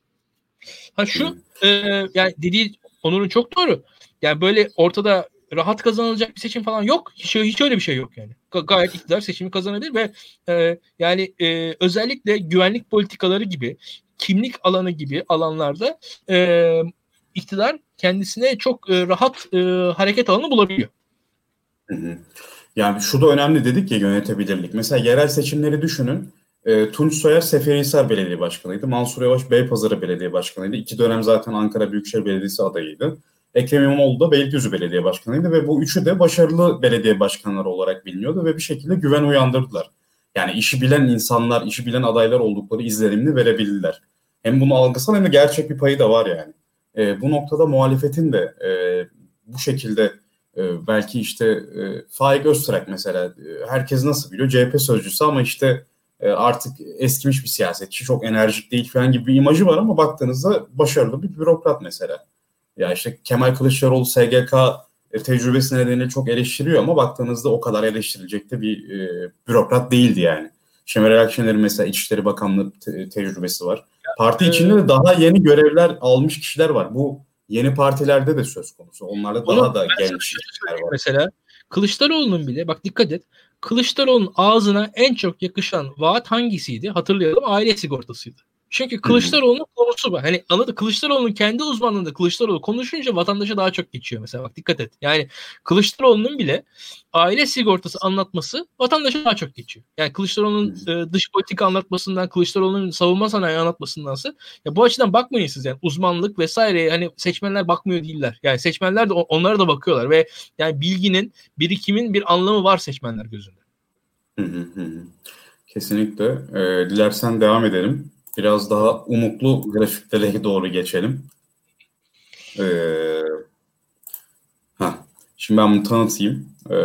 Ha şu e, yani dediği Onur'un çok doğru. Yani böyle ortada rahat kazanılacak bir seçim falan yok. Hiç, hiç öyle bir şey yok yani. Gayet iktidar seçimi kazanabilir ve e, yani e, özellikle güvenlik politikaları gibi kimlik alanı gibi alanlarda e, iktidar kendisine çok e, rahat e, hareket alanı bulabiliyor. Yani şu da önemli dedik ya yönetebilirlik. Mesela yerel seçimleri düşünün. E, Tunç Soyer Seferihisar Belediye Başkanı'ydı. Mansur Yavaş Beypazarı Belediye Başkanı'ydı. İki dönem zaten Ankara Büyükşehir Belediyesi adayıydı. Ekrem İmamoğlu da Beylikdüzü Belediye Başkanı'ydı ve bu üçü de başarılı belediye başkanları olarak biliniyordu ve bir şekilde güven uyandırdılar. Yani işi bilen insanlar, işi bilen adaylar oldukları izlenimini verebildiler. Hem bunu algısal hem de gerçek bir payı da var yani. E, bu noktada muhalefetin de e, bu şekilde e, belki işte e, Faik Öztürk mesela e, herkes nasıl biliyor CHP sözcüsü ama işte e, artık eskimiş bir siyasetçi çok enerjik değil falan gibi bir imajı var ama baktığınızda başarılı bir bürokrat mesela. Ya işte Kemal Kılıçdaroğlu SGK e, tecrübesi nedeniyle çok eleştiriyor ama baktığınızda o kadar eleştirilecek de bir e, bürokrat değildi yani. Şemal Akşener'in mesela İçişleri Bakanlığı te- tecrübesi var. Parti içinde de daha yeni görevler almış kişiler var. Bu yeni partilerde de söz konusu. Onlarda daha da genç kişiler var. Mesela Kılıçdaroğlu'nun bile bak dikkat et. Kılıçdaroğlu'nun ağzına en çok yakışan vaat hangisiydi? Hatırlayalım aile sigortasıydı. Çünkü Kılıçdaroğlu'nun konusu var. Hani anladı Kılıçdaroğlu'nun kendi uzmanlığında Kılıçdaroğlu konuşunca vatandaşa daha çok geçiyor mesela bak dikkat et. Yani Kılıçdaroğlu'nun bile aile sigortası anlatması vatandaşa daha çok geçiyor. Yani Kılıçdaroğlu'nun e, dış politika anlatmasından, Kılıçdaroğlu'nun savunma sanayi anlatmasındansa ya bu açıdan bakmayın siz yani uzmanlık vesaire hani seçmenler bakmıyor değiller. Yani seçmenler de onlara da bakıyorlar ve yani bilginin, birikimin bir anlamı var seçmenler gözünde. Kesinlikle. Ee, dilersen devam edelim biraz daha umutlu grafiklere doğru geçelim. Ee, ha, şimdi ben bunu tanıtayım. Ee,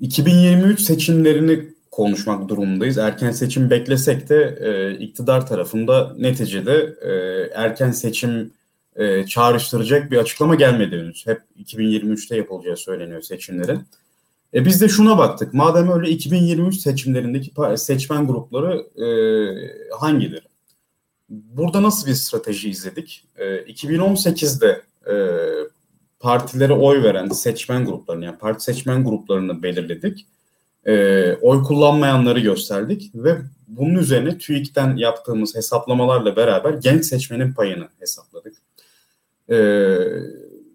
2023 seçimlerini konuşmak durumundayız. Erken seçim beklesek de e, iktidar tarafında neticede e, erken seçim e, çağrıştıracak bir açıklama gelmedi henüz. Hep 2023'te yapılacağı söyleniyor seçimlerin. E biz de şuna baktık. Madem öyle 2023 seçimlerindeki seçmen grupları e, hangileri? Burada nasıl bir strateji izledik? E, 2018'de e, partilere oy veren seçmen gruplarını yani parti seçmen gruplarını belirledik. E, oy kullanmayanları gösterdik ve bunun üzerine TÜİK'ten yaptığımız hesaplamalarla beraber genç seçmenin payını hesapladık. E,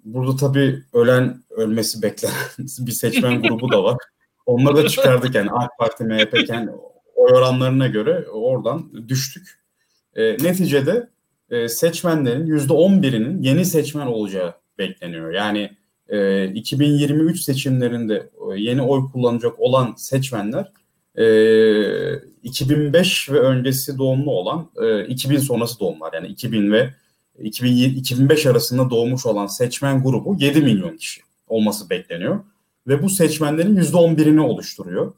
burada tabii ölen ölmesi beklenen bir seçmen grubu da var. Onları da çıkardık yani AK Parti, MHP yani oy oranlarına göre oradan düştük. E, neticede e, seçmenlerin %11'inin yeni seçmen olacağı bekleniyor. Yani e, 2023 seçimlerinde e, yeni oy kullanacak olan seçmenler e, 2005 ve öncesi doğumlu olan e, 2000 sonrası doğumlar yani 2000 ve 2005 arasında doğmuş olan seçmen grubu 7 milyon kişi olması bekleniyor. Ve bu seçmenlerin %11'ini oluşturuyor.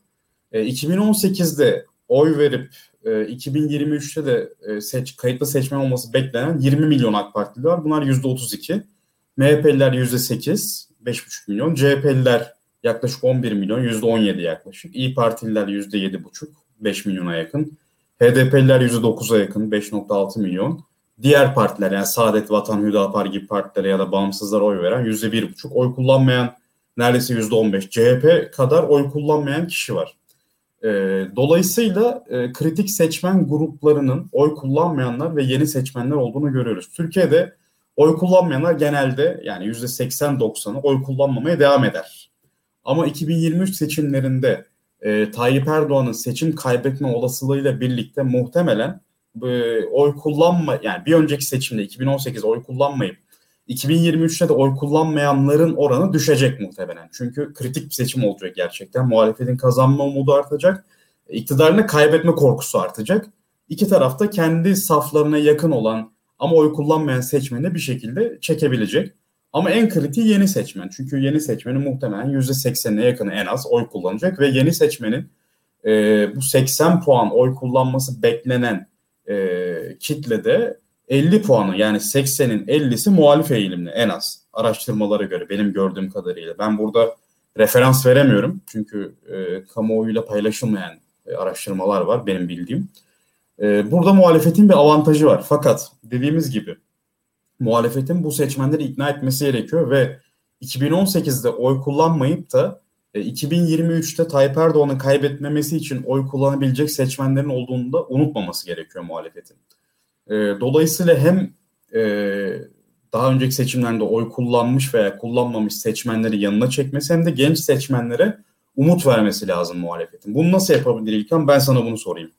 E, 2018'de oy verip e, 2023'te de e, seç, kayıtlı seçmen olması beklenen 20 milyon AK Partili var. Bunlar %32. MHP'liler %8, 5,5 milyon. CHP'liler yaklaşık 11 milyon, %17 yaklaşık. İyi Partililer %7,5, 5 milyona yakın. HDP'liler %9'a yakın, 5,6 milyon diğer partiler yani Saadet, Vatan, Hüdapar gibi partilere ya da bağımsızlara oy veren yüzde bir buçuk oy kullanmayan neredeyse yüzde on beş CHP kadar oy kullanmayan kişi var. E, dolayısıyla e, kritik seçmen gruplarının oy kullanmayanlar ve yeni seçmenler olduğunu görüyoruz. Türkiye'de oy kullanmayanlar genelde yani yüzde seksen doksanı oy kullanmamaya devam eder. Ama 2023 seçimlerinde e, Tayyip Erdoğan'ın seçim kaybetme olasılığıyla birlikte muhtemelen e, oy kullanma yani bir önceki seçimde 2018 oy kullanmayıp 2023'te de oy kullanmayanların oranı düşecek muhtemelen. Çünkü kritik bir seçim olacak gerçekten. Muhalefetin kazanma umudu artacak. İktidarını kaybetme korkusu artacak. İki tarafta kendi saflarına yakın olan ama oy kullanmayan seçmeni bir şekilde çekebilecek. Ama en kritiği yeni seçmen. Çünkü yeni seçmenin muhtemelen %80'ine yakını en az oy kullanacak ve yeni seçmenin e, bu 80 puan oy kullanması beklenen e, kitlede 50 puanı yani 80'in 50'si muhalif eğilimli en az araştırmalara göre benim gördüğüm kadarıyla. Ben burada referans veremiyorum çünkü e, kamuoyuyla paylaşılmayan e, araştırmalar var benim bildiğim. E, burada muhalefetin bir avantajı var. Fakat dediğimiz gibi muhalefetin bu seçmenleri ikna etmesi gerekiyor ve 2018'de oy kullanmayıp da 2023'te e, Tayyip Erdoğan'ı kaybetmemesi için oy kullanabilecek seçmenlerin olduğunu da unutmaması gerekiyor muhalefetin. E, dolayısıyla hem e, daha önceki seçimlerde oy kullanmış veya kullanmamış seçmenleri yanına çekmesi hem de genç seçmenlere umut vermesi lazım muhalefetin. Bunu nasıl yapabilir İlkan? Ben sana bunu sorayım.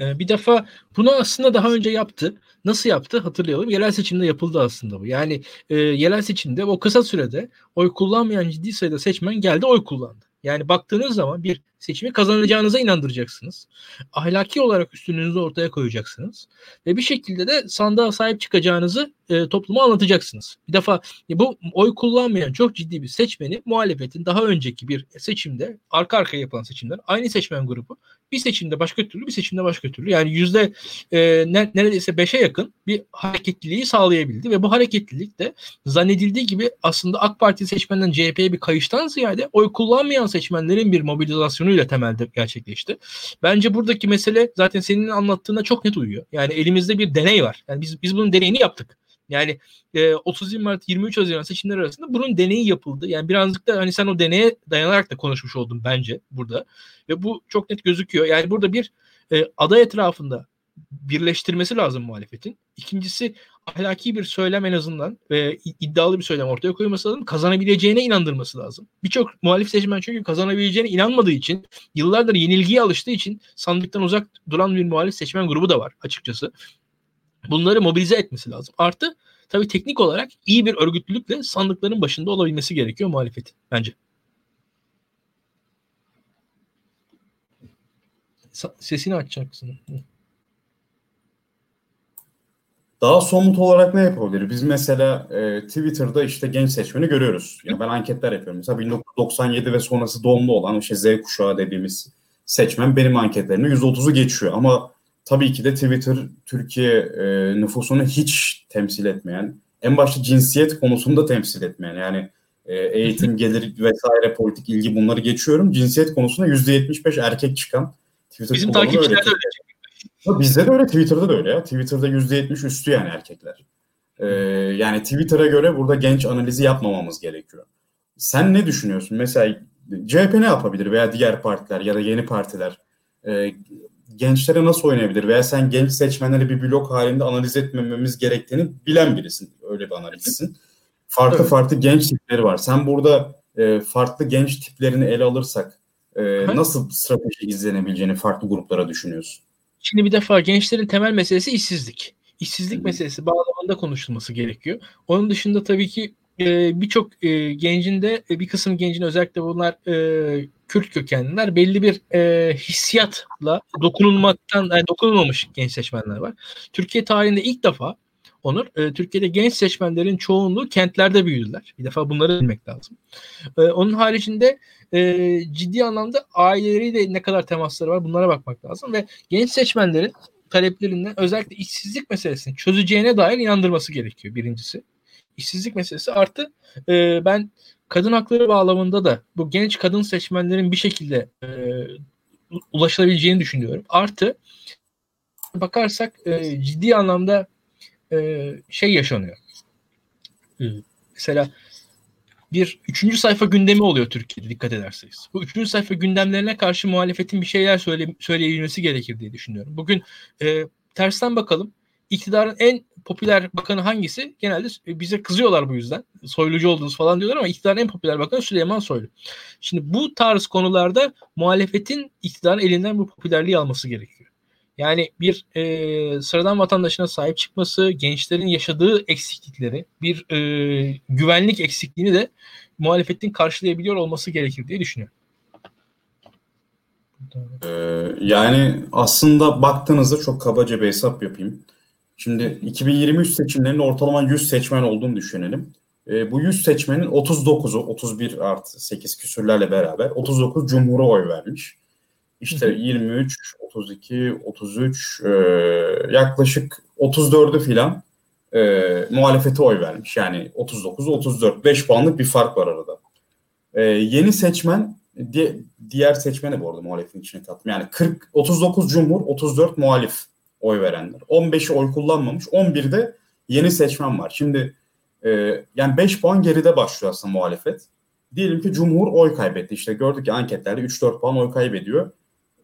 Bir defa bunu aslında daha önce yaptı. Nasıl yaptı hatırlayalım. Yerel seçimde yapıldı aslında bu. Yani e, yerel seçimde o kısa sürede oy kullanmayan ciddi sayıda seçmen geldi oy kullandı. Yani baktığınız zaman bir seçimi kazanacağınıza inandıracaksınız. Ahlaki olarak üstünlüğünüzü ortaya koyacaksınız. Ve bir şekilde de sandığa sahip çıkacağınızı e, topluma anlatacaksınız. Bir defa e, bu oy kullanmayan çok ciddi bir seçmeni muhalefetin daha önceki bir seçimde arka arkaya yapılan seçimler aynı seçmen grubu bir seçimde başka türlü bir seçimde başka türlü yani yüzde e, ne, neredeyse beşe yakın bir hareketliliği sağlayabildi ve bu hareketlilik de zannedildiği gibi aslında AK Parti seçmenden CHP'ye bir kayıştan ziyade oy kullanmayan seçmenlerin bir mobilizasyonuyla temelde gerçekleşti. Bence buradaki mesele zaten senin anlattığına çok net uyuyor. Yani elimizde bir deney var. Yani biz biz bunun deneyini yaptık. Yani e, 30 Mart 23 Haziran seçimleri arasında bunun deneyi yapıldı. Yani birazcık da hani sen o deneye dayanarak da konuşmuş oldun bence burada. Ve bu çok net gözüküyor. Yani burada bir e, aday etrafında birleştirmesi lazım muhalefetin. İkincisi ahlaki bir söylem en azından ve iddialı bir söylem ortaya koyması lazım. Kazanabileceğine inandırması lazım. Birçok muhalif seçmen çünkü kazanabileceğine inanmadığı için yıllardır yenilgiye alıştığı için sandıktan uzak duran bir muhalif seçmen grubu da var açıkçası. Bunları mobilize etmesi lazım. Artı tabii teknik olarak iyi bir örgütlülükle sandıkların başında olabilmesi gerekiyor muhalefetin bence. Sesini açacaksın. Daha somut olarak ne yapabilir? Biz mesela e, Twitter'da işte genç seçmeni görüyoruz. Yani ben anketler yapıyorum. Mesela 1997 ve sonrası doğumlu olan işte Z kuşağı dediğimiz seçmen benim anketlerimde %30'u geçiyor. Ama tabii ki de Twitter Türkiye e, nüfusunu hiç temsil etmeyen, en başta cinsiyet konusunda temsil etmeyen yani e, eğitim, gelir vesaire politik ilgi bunları geçiyorum. Cinsiyet konusunda %75 erkek çıkan Twitter Bizim takipçiler de öyle. Bizde de öyle, Twitter'da da öyle ya. Twitter'da %70 üstü yani erkekler. Ee, yani Twitter'a göre burada genç analizi yapmamamız gerekiyor. Sen ne düşünüyorsun? Mesela CHP ne yapabilir veya diğer partiler ya da yeni partiler? Ee, gençlere nasıl oynayabilir veya sen genç seçmenleri bir blok halinde analiz etmememiz gerektiğini bilen birisin. Öyle bir analizsin. Farklı evet. farklı genç tipleri var. Sen burada e, farklı genç tiplerini ele alırsak e, nasıl strateji izlenebileceğini farklı gruplara düşünüyorsun? Şimdi bir defa gençlerin temel meselesi işsizlik. İşsizlik Hı. meselesi bağlamında konuşulması gerekiyor. Onun dışında tabii ki e, birçok e, gencin de e, bir kısım gencin özellikle bunlar e, Kürt kökenliler belli bir e, hissiyatla dokunulmaktan yani dokunulmamış genç seçmenler var. Türkiye tarihinde ilk defa Onur. E, Türkiye'de genç seçmenlerin çoğunluğu kentlerde büyüdüler. Bir defa bunları bilmek lazım. E, onun haricinde e, ciddi anlamda aileleriyle ne kadar temasları var bunlara bakmak lazım ve genç seçmenlerin taleplerinden özellikle işsizlik meselesini çözeceğine dair inandırması gerekiyor birincisi. İşsizlik meselesi artı e, ben kadın hakları bağlamında da bu genç kadın seçmenlerin bir şekilde e, ulaşılabileceğini düşünüyorum. Artı bakarsak e, ciddi anlamda e, şey yaşanıyor. E, mesela bir üçüncü sayfa gündemi oluyor Türkiye'de dikkat ederseniz. Bu üçüncü sayfa gündemlerine karşı muhalefetin bir şeyler söyle, söyleyebilmesi gerekir diye düşünüyorum. Bugün e, tersten bakalım. İktidarın en popüler bakanı hangisi? Genelde bize kızıyorlar bu yüzden. Soylucu oldunuz falan diyorlar ama iktidarın en popüler bakanı Süleyman Soylu. Şimdi bu tarz konularda muhalefetin iktidarın elinden bu popülerliği alması gerekiyor. Yani bir e, sıradan vatandaşına sahip çıkması, gençlerin yaşadığı eksiklikleri, bir e, güvenlik eksikliğini de muhalefetin karşılayabiliyor olması gerekir diye düşünüyorum. Yani aslında baktığınızda çok kabaca bir hesap yapayım. Şimdi 2023 seçimlerinde ortalama 100 seçmen olduğunu düşünelim. E, bu 100 seçmenin 39'u 31 artı 8 küsürlerle beraber 39 Cumhur'a oy vermiş. İşte 23, 32, 33 e, yaklaşık 34'ü filan e, muhalefete oy vermiş. Yani 39, 34, 5 puanlık bir fark var arada. E, yeni seçmen di, diğer seçmene bu arada muhalefetin içine kattım. Yani 40, 39 Cumhur, 34 muhalif oy verenler. 15'i oy kullanmamış, 11'de yeni seçmen var. Şimdi e, yani 5 puan geride başlıyor aslında muhalefet. Diyelim ki Cumhur oy kaybetti. İşte gördük ki anketlerde 3-4 puan oy kaybediyor.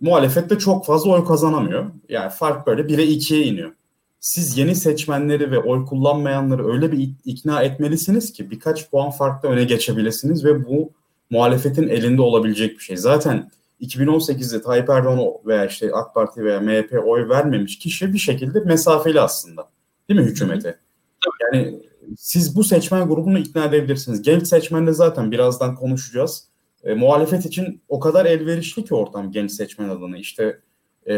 Muhalefet de çok fazla oy kazanamıyor. Yani fark böyle 1'e 2'ye iniyor. Siz yeni seçmenleri ve oy kullanmayanları öyle bir ikna etmelisiniz ki birkaç puan farklı öne geçebilirsiniz ve bu muhalefetin elinde olabilecek bir şey. Zaten 2018'de Tayyip Erdoğan veya işte AK Parti veya MHP oy vermemiş kişi bir şekilde mesafeli aslında. Değil mi hükümete? Yani siz bu seçmen grubunu ikna edebilirsiniz. Genç seçmenle zaten birazdan konuşacağız. E, muhalefet için o kadar elverişli ki ortam genç seçmen adına. İşte e,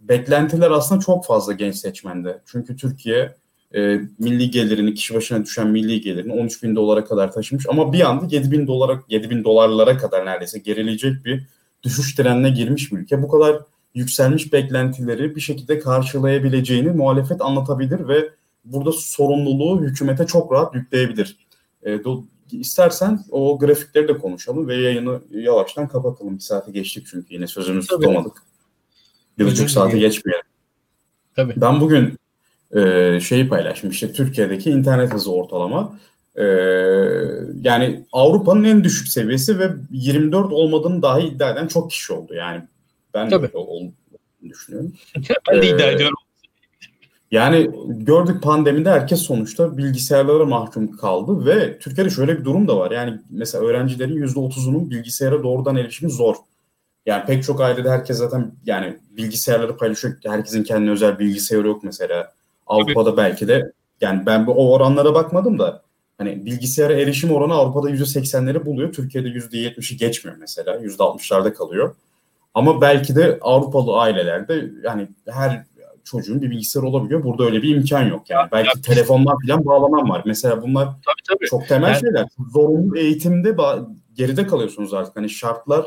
beklentiler aslında çok fazla genç seçmende. Çünkü Türkiye e, milli gelirini, kişi başına düşen milli gelirini 13 bin dolara kadar taşımış. Ama bir anda 7 bin, dolara, 7 bin dolarlara kadar neredeyse gerileyecek bir düşüş trenine girmiş bir ülke. Bu kadar yükselmiş beklentileri bir şekilde karşılayabileceğini muhalefet anlatabilir ve burada sorumluluğu hükümete çok rahat yükleyebilir. E, do, istersen o grafikleri de konuşalım ve yayını yavaştan kapatalım. Bir saate geçtik çünkü yine sözümüzü Tabii. tutamadık. Bir buçuk saate geçmeyelim. Tabii. Ben bugün e, şeyi paylaşmış. İşte Türkiye'deki internet hızı ortalama. E, yani Avrupa'nın en düşük seviyesi ve 24 olmadığını dahi iddia eden çok kişi oldu. Yani ben Tabii. olduğunu düşünüyorum. ben de ee, iddia ediyorum. Yani gördük pandemide herkes sonuçta bilgisayarlara mahkum kaldı ve Türkiye'de şöyle bir durum da var. Yani mesela öğrencilerin %30'unun bilgisayara doğrudan erişimi zor. Yani pek çok ailede herkes zaten yani bilgisayarları paylaşıyor. Herkesin kendine özel bilgisayarı yok mesela. Avrupa'da belki de yani ben bu o oranlara bakmadım da hani bilgisayara erişim oranı Avrupa'da %80'leri buluyor. Türkiye'de %70'i geçmiyor mesela. %60'larda kalıyor. Ama belki de Avrupalı ailelerde yani her çocuğun bir bilgisayar olabiliyor. Burada öyle bir imkan yok yani. Ya, belki ya, telefondan falan bağlanan var. Mesela bunlar tabii, tabii. çok temel yani, şeyler. Zorunlu eğitimde geride kalıyorsunuz artık. Hani şartlar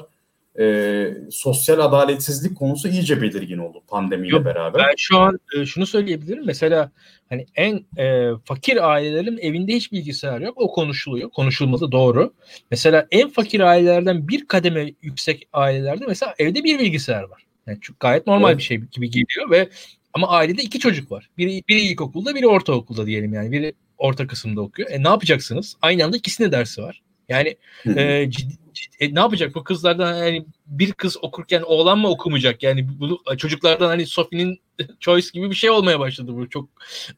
e, sosyal adaletsizlik konusu iyice belirgin oldu pandemiyle Yok, beraber. Ben şu an e, şunu söyleyebilirim. Mesela hani en e, fakir ailelerin evinde hiç bilgisayar yok. O konuşuluyor. Konuşulmadı doğru. Mesela en fakir ailelerden bir kademe yüksek ailelerde mesela evde bir bilgisayar var. Yani çok gayet normal evet. bir şey gibi geliyor ve ama ailede iki çocuk var. Biri, biri ilkokulda, biri ortaokulda diyelim yani. Biri orta kısımda okuyor. E ne yapacaksınız? Aynı anda ikisine dersi var. Yani e, ciddi, ciddi, e, ne yapacak bu kızlardan yani bir kız okurken oğlan mı okumayacak? Yani bu çocuklardan hani Sophie'nin choice gibi bir şey olmaya başladı bu. Çok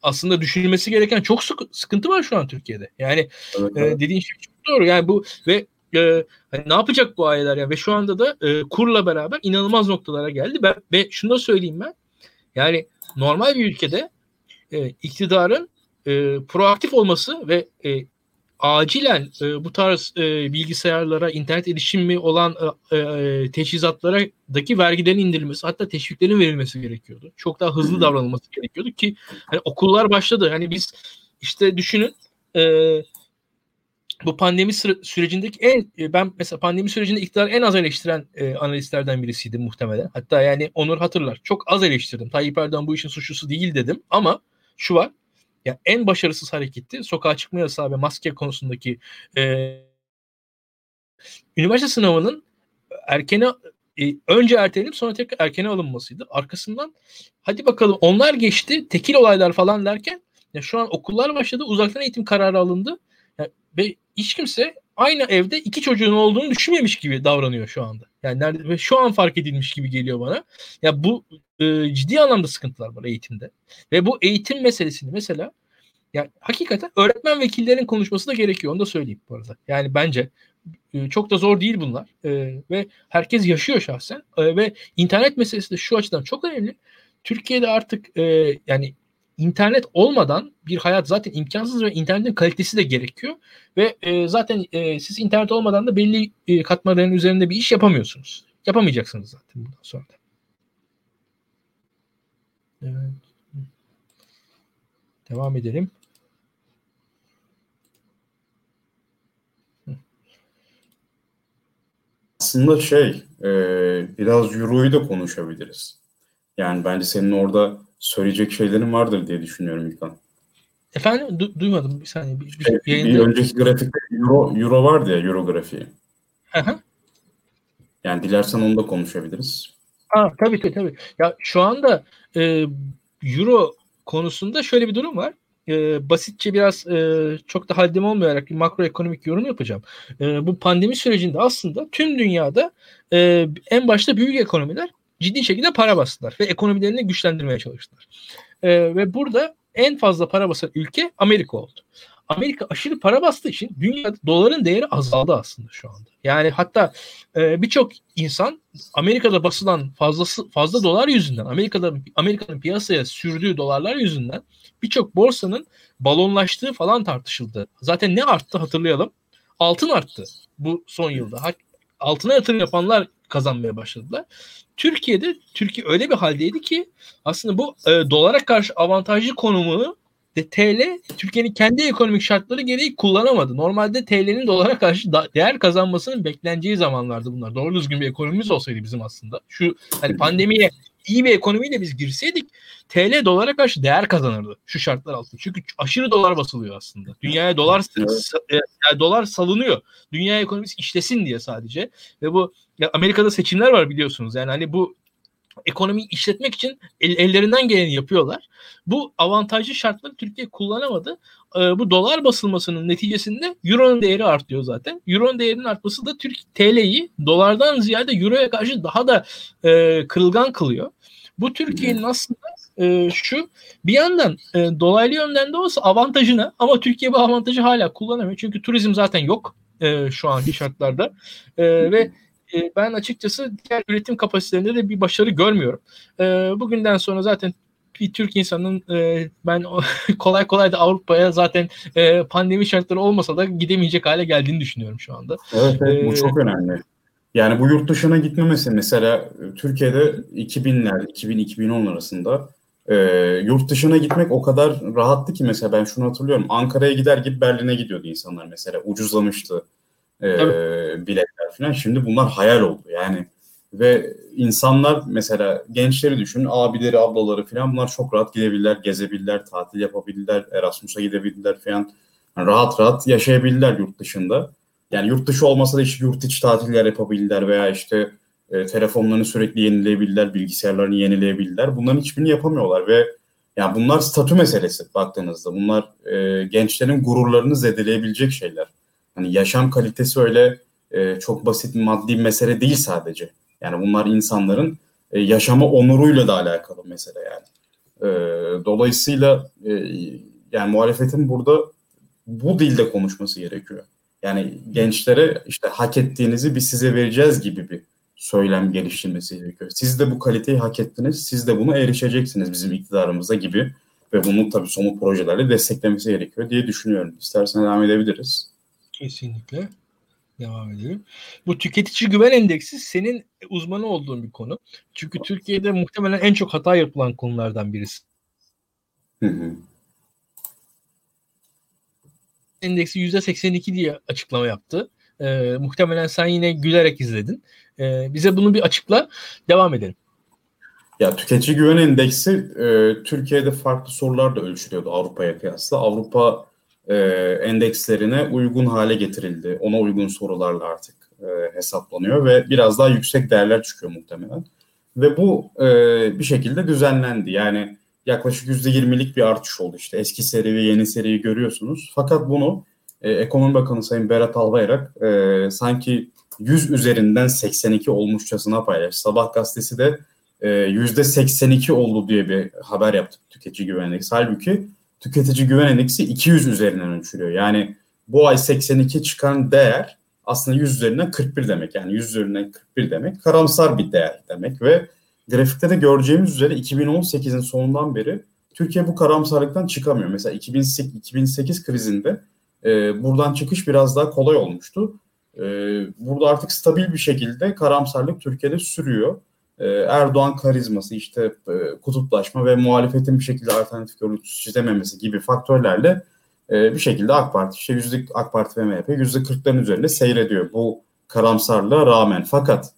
aslında düşünülmesi gereken çok sık, sıkıntı var şu an Türkiye'de. Yani evet, evet. E, dediğin şey çok doğru. Yani bu ve e, hani ne yapacak bu aileler ya ve şu anda da e, kurla beraber inanılmaz noktalara geldi. Ben ve şunu da söyleyeyim ben. Yani normal bir ülkede e, iktidarın e, proaktif olması ve e, acilen e, bu tarz e, bilgisayarlara, internet erişimi olan e, e, teçhizatlardaki vergilerin indirilmesi, hatta teşviklerin verilmesi gerekiyordu. Çok daha hızlı davranılması gerekiyordu ki hani okullar başladı. Hani biz işte düşünün e, bu pandemi sürecindeki en e, ben mesela pandemi sürecinde iktidar en az eleştiren e, analistlerden birisiydim muhtemelen. Hatta yani Onur hatırlar. Çok az eleştirdim. Tayyip Erdoğan bu işin suçlusu değil dedim ama şu var. Ya en başarısız hareketti sokağa çıkma yasağı ve maske konusundaki e, üniversite sınavının erkene e, önce ertelenip sonra tekrar erkene alınmasıydı. Arkasından hadi bakalım onlar geçti tekil olaylar falan derken ya şu an okullar başladı uzaktan eğitim kararı alındı. Ve hiç kimse aynı evde iki çocuğun olduğunu düşünmemiş gibi davranıyor şu anda. Yani nerede şu an fark edilmiş gibi geliyor bana. Ya bu e, ciddi anlamda sıkıntılar var eğitimde. Ve bu eğitim meselesini mesela ya hakikaten öğretmen vekillerin konuşması da gerekiyor. Onu da söyleyeyim bu arada. Yani bence e, çok da zor değil bunlar e, ve herkes yaşıyor şahsen e, ve internet meselesi de şu açıdan çok önemli. Türkiye'de artık e, yani internet olmadan bir hayat zaten imkansız ve internetin kalitesi de gerekiyor ve e, zaten e, siz internet olmadan da belli e, katmanların üzerinde bir iş yapamıyorsunuz. Yapamayacaksınız zaten bundan sonra da. Evet. Devam edelim. Aslında şey, e, biraz Euro'yu da konuşabiliriz. Yani bence senin orada söyleyecek şeylerin vardır diye düşünüyorum İlkan. Efendim du- duymadım bir saniye. Bir, bir, şey, bir önceki grafikte Euro, Euro vardı ya Euro grafiği. Hı Yani dilersen onu da konuşabiliriz. Ha, tabii tabii tabii. Ya şu anda e, Euro konusunda şöyle bir durum var. E, basitçe biraz e, çok da haddim olmayarak bir makroekonomik yorum yapacağım. E, bu pandemi sürecinde aslında tüm dünyada e, en başta büyük ekonomiler ciddi şekilde para bastılar ve ekonomilerini güçlendirmeye çalıştılar. E, ve burada en fazla para basan ülke Amerika oldu. Amerika aşırı para bastığı için dünyada doların değeri azaldı aslında şu anda. Yani hatta e, birçok insan Amerika'da basılan fazlası fazla dolar yüzünden, Amerika'da Amerika'nın piyasaya sürdüğü dolarlar yüzünden birçok borsanın balonlaştığı falan tartışıldı. Zaten ne arttı hatırlayalım. Altın arttı bu son yılda. Altına yatırım yapanlar kazanmaya başladılar. Türkiye'de Türkiye öyle bir haldeydi ki aslında bu e, dolara karşı avantajlı konumunu de TL Türkiye'nin kendi ekonomik şartları gereği kullanamadı. Normalde TL'nin dolara karşı da, değer kazanmasının bekleneceği zamanlardı bunlar. Doğru düzgün bir ekonomimiz olsaydı bizim aslında. Şu hani pandemiye iyi bir ekonomiyle biz girseydik TL dolara karşı değer kazanırdı şu şartlar altında. Çünkü aşırı dolar basılıyor aslında. Dünyaya dolar e, yani dolar salınıyor. Dünya ekonomisi işlesin diye sadece. Ve bu ya Amerika'da seçimler var biliyorsunuz. Yani hani bu ekonomiyi işletmek için el, ellerinden geleni yapıyorlar. Bu avantajlı şartları Türkiye kullanamadı. Ee, bu dolar basılmasının neticesinde Euro'nun değeri artıyor zaten. Euro'nun değerinin artması da Türk TL'yi dolardan ziyade Euro'ya karşı daha da e, kırılgan kılıyor. Bu Türkiye'nin aslında e, şu bir yandan e, dolaylı yönden de olsa avantajını ama Türkiye bu avantajı hala kullanamıyor. Çünkü turizm zaten yok e, şu anki şartlarda. E, ve e, ben açıkçası diğer üretim kapasitelerinde de bir başarı görmüyorum. E, bugünden sonra zaten bir Türk insanın e, ben kolay kolay da Avrupa'ya zaten e, pandemi şartları olmasa da gidemeyecek hale geldiğini düşünüyorum şu anda. Evet, evet bu ee, çok önemli. Yani bu yurt dışına gitmemesi mesela Türkiye'de 2000'ler, 2000-2010 arasında e, yurt dışına gitmek o kadar rahattı ki mesela ben şunu hatırlıyorum. Ankara'ya gider gibi Berlin'e gidiyordu insanlar mesela. Ucuzlamıştı e, biletler falan. Şimdi bunlar hayal oldu yani. Ve insanlar mesela gençleri düşün, abileri, ablaları falan bunlar çok rahat gidebilirler, gezebilirler, tatil yapabilirler, Erasmus'a gidebilirler falan. Yani rahat rahat yaşayabilirler yurt dışında. Yani yurt dışı olmasa da işte yurt içi tatiller yapabilirler veya işte e, telefonlarını sürekli yenileyebilirler, bilgisayarlarını yenileyebilirler. Bunların hiçbirini yapamıyorlar ve yani bunlar statü meselesi baktığınızda. Bunlar e, gençlerin gururlarını zedeleyebilecek şeyler. Hani yaşam kalitesi öyle e, çok basit maddi mesele değil sadece. Yani bunlar insanların e, yaşama onuruyla da alakalı mesele yani. E, dolayısıyla e, yani muhalefetin burada bu dilde konuşması gerekiyor. Yani gençlere işte hak ettiğinizi biz size vereceğiz gibi bir söylem geliştirmesi gerekiyor. Siz de bu kaliteyi hak ettiniz, siz de bunu erişeceksiniz bizim iktidarımıza gibi ve bunu tabii somut projelerle desteklemesi gerekiyor diye düşünüyorum. İstersen devam edebiliriz. Kesinlikle. Devam edelim. Bu tüketici güven endeksi senin uzmanı olduğun bir konu. Çünkü Türkiye'de muhtemelen en çok hata yapılan konulardan birisi. Hı hı. Endeksi %82 diye açıklama yaptı. Ee, muhtemelen sen yine gülerek izledin. Ee, bize bunu bir açıkla. Devam edelim. Ya tüketici güven endeksi e, Türkiye'de farklı sorular da ölçülüyordu Avrupa'ya kıyasla. Avrupa e, endekslerine uygun hale getirildi. Ona uygun sorularla artık e, hesaplanıyor ve biraz daha yüksek değerler çıkıyor muhtemelen. Ve bu e, bir şekilde düzenlendi. Yani yaklaşık %20'lik bir artış oldu işte. Eski seri ve yeni seriyi görüyorsunuz. Fakat bunu e, Ekonomi Bakanı Sayın Berat Albayrak e, sanki 100 üzerinden 82 olmuşçasına paylaştı. Sabah gazetesi de e, %82 oldu diye bir haber yaptı tüketici güvenlik. Halbuki tüketici güven endeksi 200 üzerinden ölçülüyor. Yani bu ay 82 çıkan değer aslında 100 üzerinden 41 demek. Yani 100 üzerinden 41 demek karamsar bir değer demek ve grafikte de göreceğimiz üzere 2018'in sonundan beri Türkiye bu karamsarlıktan çıkamıyor. Mesela 2008, 2008 krizinde e, buradan çıkış biraz daha kolay olmuştu. E, burada artık stabil bir şekilde karamsarlık Türkiye'de sürüyor. E, Erdoğan karizması, işte e, kutuplaşma ve muhalefetin bir şekilde alternatif görüntüsü çizememesi gibi faktörlerle e, bir şekilde AK Parti, işte yüzde AK Parti ve MHP yüzde 40'ların üzerinde seyrediyor bu karamsarlığa rağmen. Fakat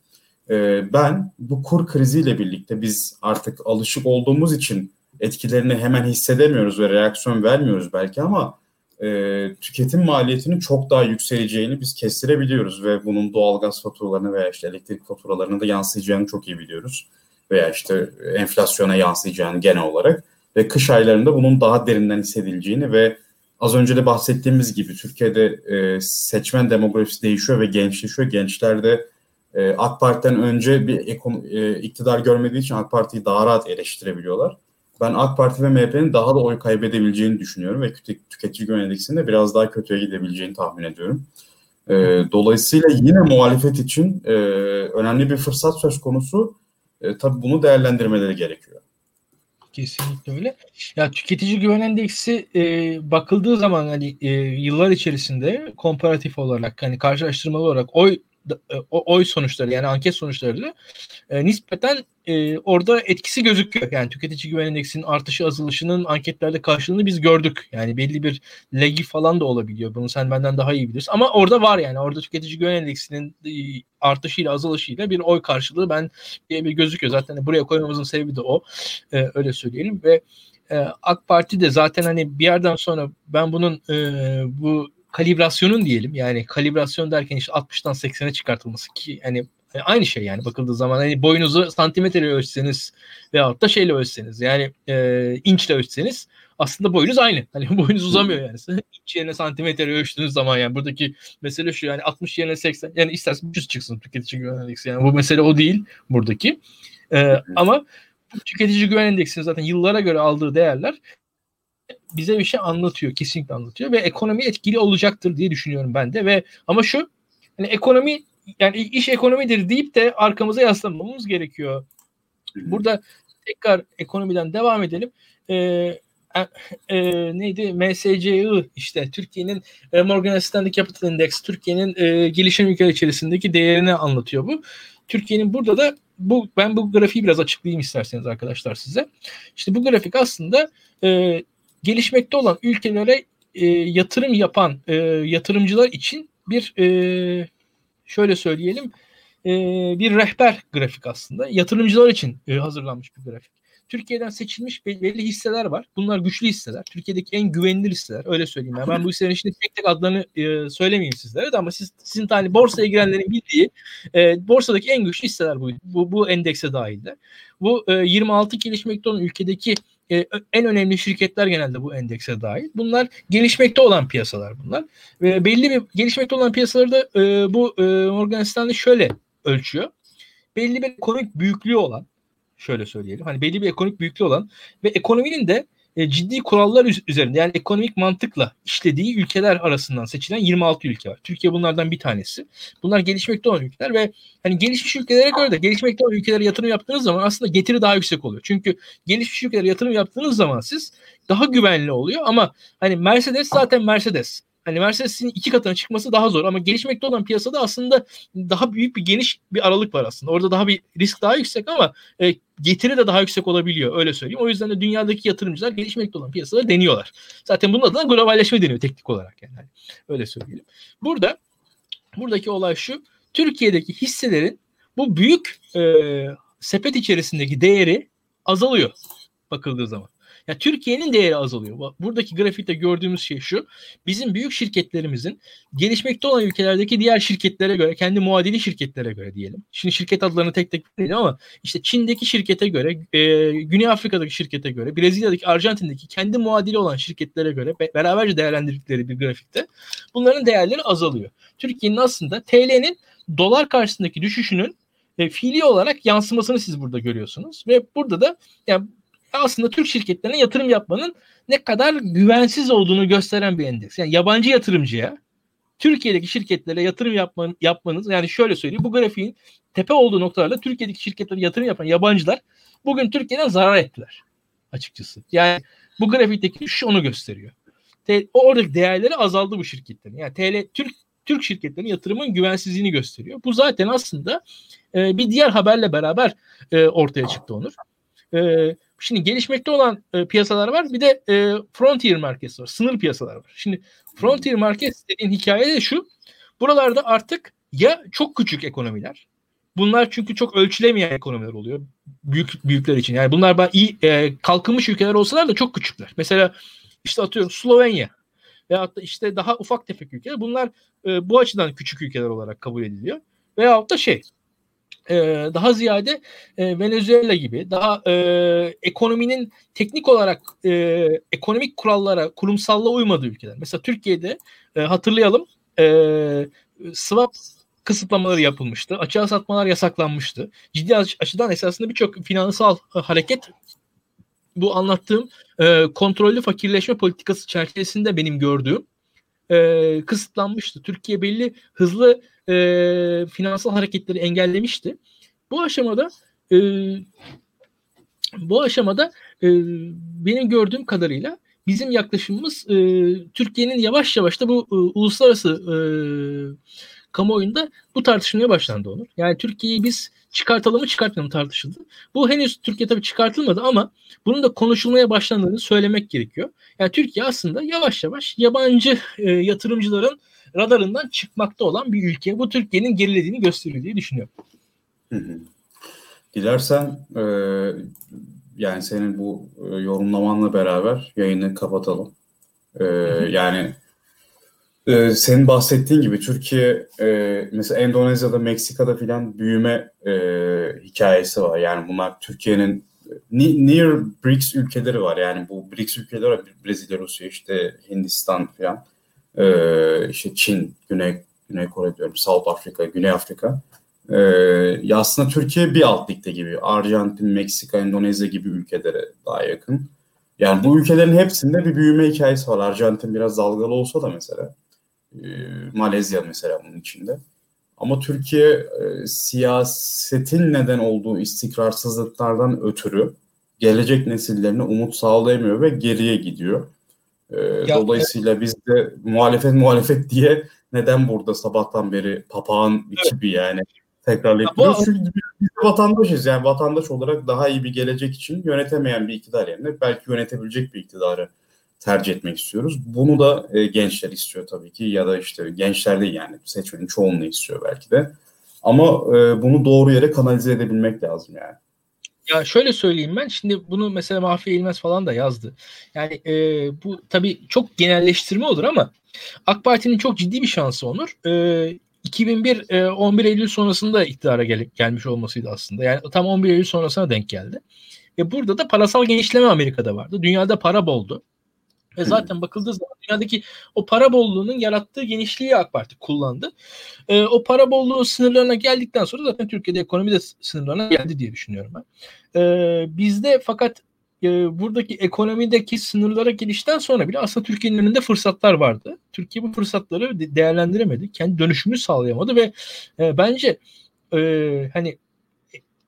e, ben bu kur kriziyle birlikte biz artık alışık olduğumuz için etkilerini hemen hissedemiyoruz ve reaksiyon vermiyoruz belki ama e, tüketim maliyetinin çok daha yükseleceğini biz kestirebiliyoruz ve bunun doğalgaz faturalarını veya işte elektrik faturalarına da yansıyacağını çok iyi biliyoruz. Veya işte enflasyona yansıyacağını genel olarak ve kış aylarında bunun daha derinden hissedileceğini ve az önce de bahsettiğimiz gibi Türkiye'de e, seçmen demografisi değişiyor ve gençleşiyor. Gençler de e, AK Parti'den önce bir ekon, e, iktidar görmediği için AK Parti'yi daha rahat eleştirebiliyorlar ben AK Parti ve MHP'nin daha da oy kaybedebileceğini düşünüyorum ve tüketici güven endeksinin de biraz daha kötüye gidebileceğini tahmin ediyorum. E, dolayısıyla yine muhalefet için e, önemli bir fırsat söz konusu. E, tabii bunu değerlendirmeleri gerekiyor. Kesinlikle öyle. Ya tüketici güven endeksi e, bakıldığı zaman hani e, yıllar içerisinde komparatif olarak hani karşılaştırmalı olarak oy oy sonuçları yani anket sonuçlarıyla e, nispeten e, orada etkisi gözüküyor. Yani tüketici güven endeksinin artışı azalışının anketlerde karşılığını biz gördük. Yani belli bir legi falan da olabiliyor. Bunu sen benden daha iyi bilirsin. Ama orada var yani. Orada tüketici güven endeksinin e, artışıyla azalışıyla bir oy karşılığı ben bir, bir gözüküyor. Zaten buraya koymamızın sebebi de o. E, öyle söyleyelim ve e, AK Parti de zaten hani bir yerden sonra ben bunun e, bu kalibrasyonun diyelim yani kalibrasyon derken işte 60'tan 80'e çıkartılması ki hani e, aynı şey yani bakıldığı zaman hani boyunuzu santimetre ölçseniz veyahut da şeyle ölçseniz yani e, inçle ölçseniz aslında boyunuz aynı. Hani boyunuz uzamıyor yani. İnç yerine santimetre ölçtüğünüz zaman yani buradaki mesele şu yani 60 yerine 80 yani istersen 100 çıksın tüketici güven endeksi. Yani bu mesele o değil buradaki. E, ama tüketici güven endeksinin zaten yıllara göre aldığı değerler bize bir şey anlatıyor. Kesinlikle anlatıyor ve ekonomi etkili olacaktır diye düşünüyorum ben de ve ama şu hani ekonomi yani iş ekonomidir deyip de arkamıza yaslanmamız gerekiyor. Burada tekrar ekonomiden devam edelim. Ee, e, e, neydi? MSCI işte Türkiye'nin e, Morgan Stanley Capital Index Türkiye'nin e, gelişim ülkeler içerisindeki değerini anlatıyor bu. Türkiye'nin burada da bu ben bu grafiği biraz açıklayayım isterseniz arkadaşlar size. İşte bu grafik aslında e, gelişmekte olan ülkelere e, yatırım yapan e, yatırımcılar için bir e, şöyle söyleyelim e, bir rehber grafik aslında. Yatırımcılar için e, hazırlanmış bir grafik. Türkiye'den seçilmiş belli hisseler var. Bunlar güçlü hisseler. Türkiye'deki en güvenilir hisseler. Öyle söyleyeyim. Yani ben bu hisselerin şimdi tek tek adlarını e, söylemeyeyim sizlere de ama siz, sizin tane borsaya girenlerin bildiği e, borsadaki en güçlü hisseler bu. Bu, bu endekse dahilde. Bu e, 26 gelişmekte olan ülkedeki e, en önemli şirketler genelde bu endekse dahil. Bunlar gelişmekte olan piyasalar bunlar. Ve belli bir gelişmekte olan piyasaları da e, bu e, Morgan Stanley şöyle ölçüyor. Belli bir ekonomik büyüklüğü olan şöyle söyleyelim. Hani belli bir ekonomik büyüklüğü olan ve ekonominin de e, ciddi kurallar üzerinde yani ekonomik mantıkla işlediği ülkeler arasından seçilen 26 ülke var. Türkiye bunlardan bir tanesi. Bunlar gelişmekte olan ülkeler ve hani gelişmiş ülkelere göre de gelişmekte olan ülkelere yatırım yaptığınız zaman aslında getiri daha yüksek oluyor. Çünkü gelişmiş ülkelere yatırım yaptığınız zaman siz daha güvenli oluyor ama hani Mercedes zaten Mercedes. Hani Mercedes'in iki katına çıkması daha zor ama gelişmekte olan piyasada aslında daha büyük bir geniş bir aralık var aslında. Orada daha bir risk daha yüksek ama e, getiri de daha yüksek olabiliyor öyle söyleyeyim. O yüzden de dünyadaki yatırımcılar gelişmekte olan piyasaları deniyorlar. Zaten bunun adına globalleşme deniyor teknik olarak yani. Hani öyle söyleyelim. Burada buradaki olay şu. Türkiye'deki hisselerin bu büyük e, sepet içerisindeki değeri azalıyor bakıldığı zaman. Ya Türkiye'nin değeri azalıyor. Buradaki grafikte gördüğümüz şey şu. Bizim büyük şirketlerimizin gelişmekte olan ülkelerdeki diğer şirketlere göre, kendi muadili şirketlere göre diyelim. Şimdi şirket adlarını tek tek değil ama işte Çin'deki şirkete göre, e, Güney Afrika'daki şirkete göre, Brezilya'daki, Arjantin'deki kendi muadili olan şirketlere göre beraberce değerlendirdikleri bir grafikte bunların değerleri azalıyor. Türkiye'nin aslında TL'nin dolar karşısındaki düşüşünün e, fiili olarak yansımasını siz burada görüyorsunuz. Ve burada da yani aslında Türk şirketlerine yatırım yapmanın ne kadar güvensiz olduğunu gösteren bir endeks. Yani yabancı yatırımcıya Türkiye'deki şirketlere yatırım yapman, yapmanız yani şöyle söyleyeyim bu grafiğin tepe olduğu noktalarda Türkiye'deki şirketlere yatırım yapan yabancılar bugün Türkiye'den zarar ettiler açıkçası. Yani bu grafikteki şu onu gösteriyor. T, oradaki değerleri azaldı bu şirketlerin. Yani TL Türk Türk şirketlerinin yatırımın güvensizliğini gösteriyor. Bu zaten aslında e, bir diğer haberle beraber e, ortaya çıktı Onur. E, şimdi gelişmekte olan e, piyasalar var. Bir de e, frontier markets var. Sınır piyasalar var. Şimdi frontier markets dediğin hikaye de şu. Buralarda artık ya çok küçük ekonomiler. Bunlar çünkü çok ölçülemeyen ekonomiler oluyor. Büyük büyükler için. Yani bunlar iyi e, kalkınmış ülkeler olsalar da çok küçükler. Mesela işte atıyorum Slovenya veyahut da işte daha ufak tefek ülkeler. Bunlar e, bu açıdan küçük ülkeler olarak kabul ediliyor. Veyahut da şey e, daha ziyade e, Venezuela gibi daha e, ekonominin teknik olarak ekonomik kurallara, kurumsallığa uymadığı ülkeler. Mesela Türkiye'de hatırlayalım swap kısıtlamaları yapılmıştı. Açığa satmalar yasaklanmıştı. Ciddi açıdan esasında birçok finansal hareket bu anlattığım e, kontrollü fakirleşme politikası çerçevesinde benim gördüğüm kısıtlanmıştı. Türkiye belli hızlı e, finansal hareketleri engellemişti. Bu aşamada e, bu aşamada e, benim gördüğüm kadarıyla bizim yaklaşımımız e, Türkiye'nin yavaş yavaş da bu e, uluslararası e, kamuoyunda bu tartışmaya başlandı Onur. Yani Türkiye'yi biz çıkartalım mı çıkartmayalım tartışıldı. Bu henüz Türkiye tabii çıkartılmadı ama bunun da konuşulmaya başlandığını söylemek gerekiyor. Yani Türkiye aslında yavaş yavaş yabancı e, yatırımcıların radarından çıkmakta olan bir ülke. Bu Türkiye'nin gerilediğini gösteriyor diye düşünüyorum. Hı hı. Dilersen e, yani senin bu e, yorumlamanla beraber yayını kapatalım. E, yani ee, senin bahsettiğin gibi Türkiye e, mesela Endonezya'da, Meksika'da filan büyüme e, hikayesi var. Yani bunlar Türkiye'nin near BRICS ülkeleri var. Yani bu BRICS ülkeleri var. Brezilya, Rusya, işte Hindistan filan. E, işte Çin, Güney Güney Kore diyorum, South Afrika, Güney Afrika. E, ya aslında Türkiye bir alt ligde gibi. Arjantin, Meksika, Endonezya gibi ülkelere daha yakın. Yani bu ülkelerin hepsinde bir büyüme hikayesi var. Arjantin biraz dalgalı olsa da mesela. E, Malezya mesela bunun içinde. Ama Türkiye e, siyasetin neden olduğu istikrarsızlıklardan ötürü gelecek nesillerine umut sağlayamıyor ve geriye gidiyor. E, ya, dolayısıyla evet. biz de muhalefet muhalefet diye neden burada sabahtan beri papağan bir gibi yani tekrarlayıp. Çünkü biz de vatandaşız yani vatandaş olarak daha iyi bir gelecek için yönetemeyen bir iktidar yerine belki yönetebilecek bir iktidarı tercih etmek istiyoruz. Bunu da e, gençler istiyor tabii ki ya da işte gençler değil yani seçmenin çoğunluğu istiyor belki de. Ama e, bunu doğru yere kanalize edebilmek lazım yani. Ya şöyle söyleyeyim ben şimdi bunu mesela Mahfi İlmez falan da yazdı. Yani e, bu tabii çok genelleştirme olur ama AK Parti'nin çok ciddi bir şansı olur. E, 2001 e, 11 Eylül sonrasında iktidara gel- gelmiş olmasıydı aslında. Yani tam 11 Eylül sonrasına denk geldi. Ve burada da parasal genişleme Amerika'da vardı. Dünyada para boldu. Ve zaten bakıldığı zaman dünyadaki o para bolluğunun yarattığı genişliği AK Parti kullandı. E, o para bolluğu sınırlarına geldikten sonra zaten Türkiye'de ekonomi de sınırlarına geldi diye düşünüyorum ben. E, bizde fakat e, buradaki ekonomideki sınırlara gelişten sonra bile aslında Türkiye'nin önünde fırsatlar vardı. Türkiye bu fırsatları de- değerlendiremedi. Kendi dönüşümünü sağlayamadı ve e, bence e, hani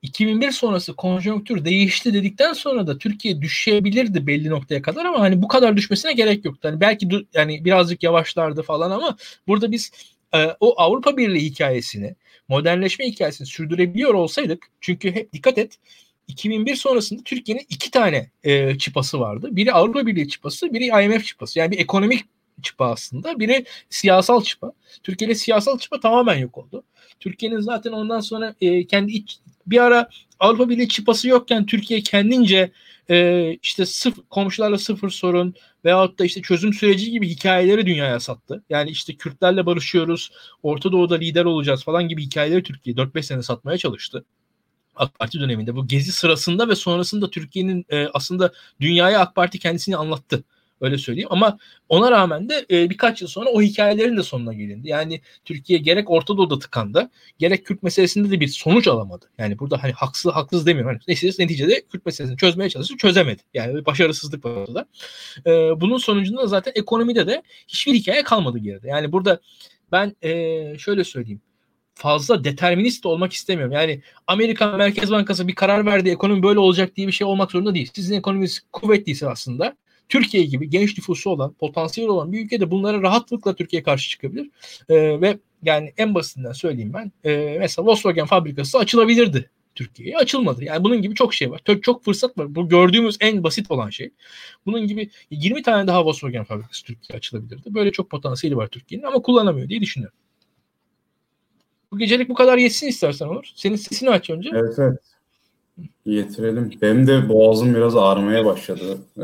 2001 sonrası konjonktür değişti dedikten sonra da Türkiye düşebilirdi belli noktaya kadar ama hani bu kadar düşmesine gerek yoktu. Hani belki yani birazcık yavaşlardı falan ama burada biz e, o Avrupa Birliği hikayesini, modernleşme hikayesini sürdürebiliyor olsaydık çünkü hep dikkat et 2001 sonrasında Türkiye'nin iki tane e, çıpası vardı. Biri Avrupa Birliği çıpası, biri IMF çıpası. Yani bir ekonomik çıpa aslında. Biri siyasal çıpa. Türkiye'de siyasal çıpa tamamen yok oldu. Türkiye'nin zaten ondan sonra e, kendi iç, bir ara Avrupa Birliği çıpası yokken Türkiye kendince e, işte sıfır, komşularla sıfır sorun veyahut da işte çözüm süreci gibi hikayeleri dünyaya sattı. Yani işte Kürtlerle barışıyoruz, Orta Doğu'da lider olacağız falan gibi hikayeleri Türkiye 4-5 sene satmaya çalıştı. AK Parti döneminde bu gezi sırasında ve sonrasında Türkiye'nin e, aslında dünyaya AK Parti kendisini anlattı. Öyle söyleyeyim ama ona rağmen de e, birkaç yıl sonra o hikayelerin de sonuna gelindi. Yani Türkiye gerek Orta Doğu'da tıkandı, gerek Kürt meselesinde de bir sonuç alamadı. Yani burada hani haksız haksız demiyorum. Hani neyse neticede Kürt meselesini çözmeye çalıştı, çözemedi. Yani bir başarısızlık var ortada. E, bunun sonucunda zaten ekonomide de hiçbir hikaye kalmadı geride. Yani burada ben e, şöyle söyleyeyim fazla determinist olmak istemiyorum. Yani Amerika Merkez Bankası bir karar verdi ekonomi böyle olacak diye bir şey olmak zorunda değil. Sizin ekonominiz kuvvetliyse aslında Türkiye gibi genç nüfusu olan, potansiyel olan bir ülkede bunlara rahatlıkla Türkiye karşı çıkabilir. Ee, ve yani en basitinden söyleyeyim ben. E, mesela Volkswagen fabrikası açılabilirdi Türkiye'ye. Açılmadı. Yani bunun gibi çok şey var. Çok, çok fırsat var. Bu gördüğümüz en basit olan şey. Bunun gibi 20 tane daha Volkswagen fabrikası Türkiye'ye açılabilirdi. Böyle çok potansiyeli var Türkiye'nin ama kullanamıyor diye düşünüyorum. Bu gecelik bu kadar yetsin istersen olur. Senin sesini aç önce. Evet evet. Getirelim. Benim de boğazım biraz ağrımaya başladı. Ee,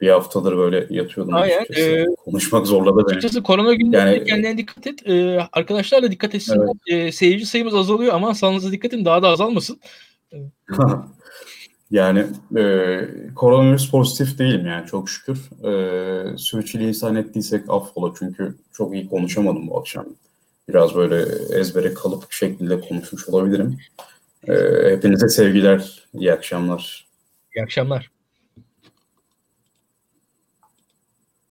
bir haftadır böyle yatıyordum. Aynen. Ee, Konuşmak zorladı beni. Açıkçası korona günlerinde yani, kendine dikkat et. Ee, arkadaşlar da dikkat etsin. Evet. Ee, seyirci sayımız azalıyor ama sağlığınıza dikkat edin daha da azalmasın. yani e, koronavirüs pozitif değilim yani çok şükür. E, sürçülisan ettiysek affola çünkü çok iyi konuşamadım bu akşam. Biraz böyle ezbere kalıp şekilde konuşmuş olabilirim. E, hepinize sevgiler, iyi akşamlar. İyi akşamlar.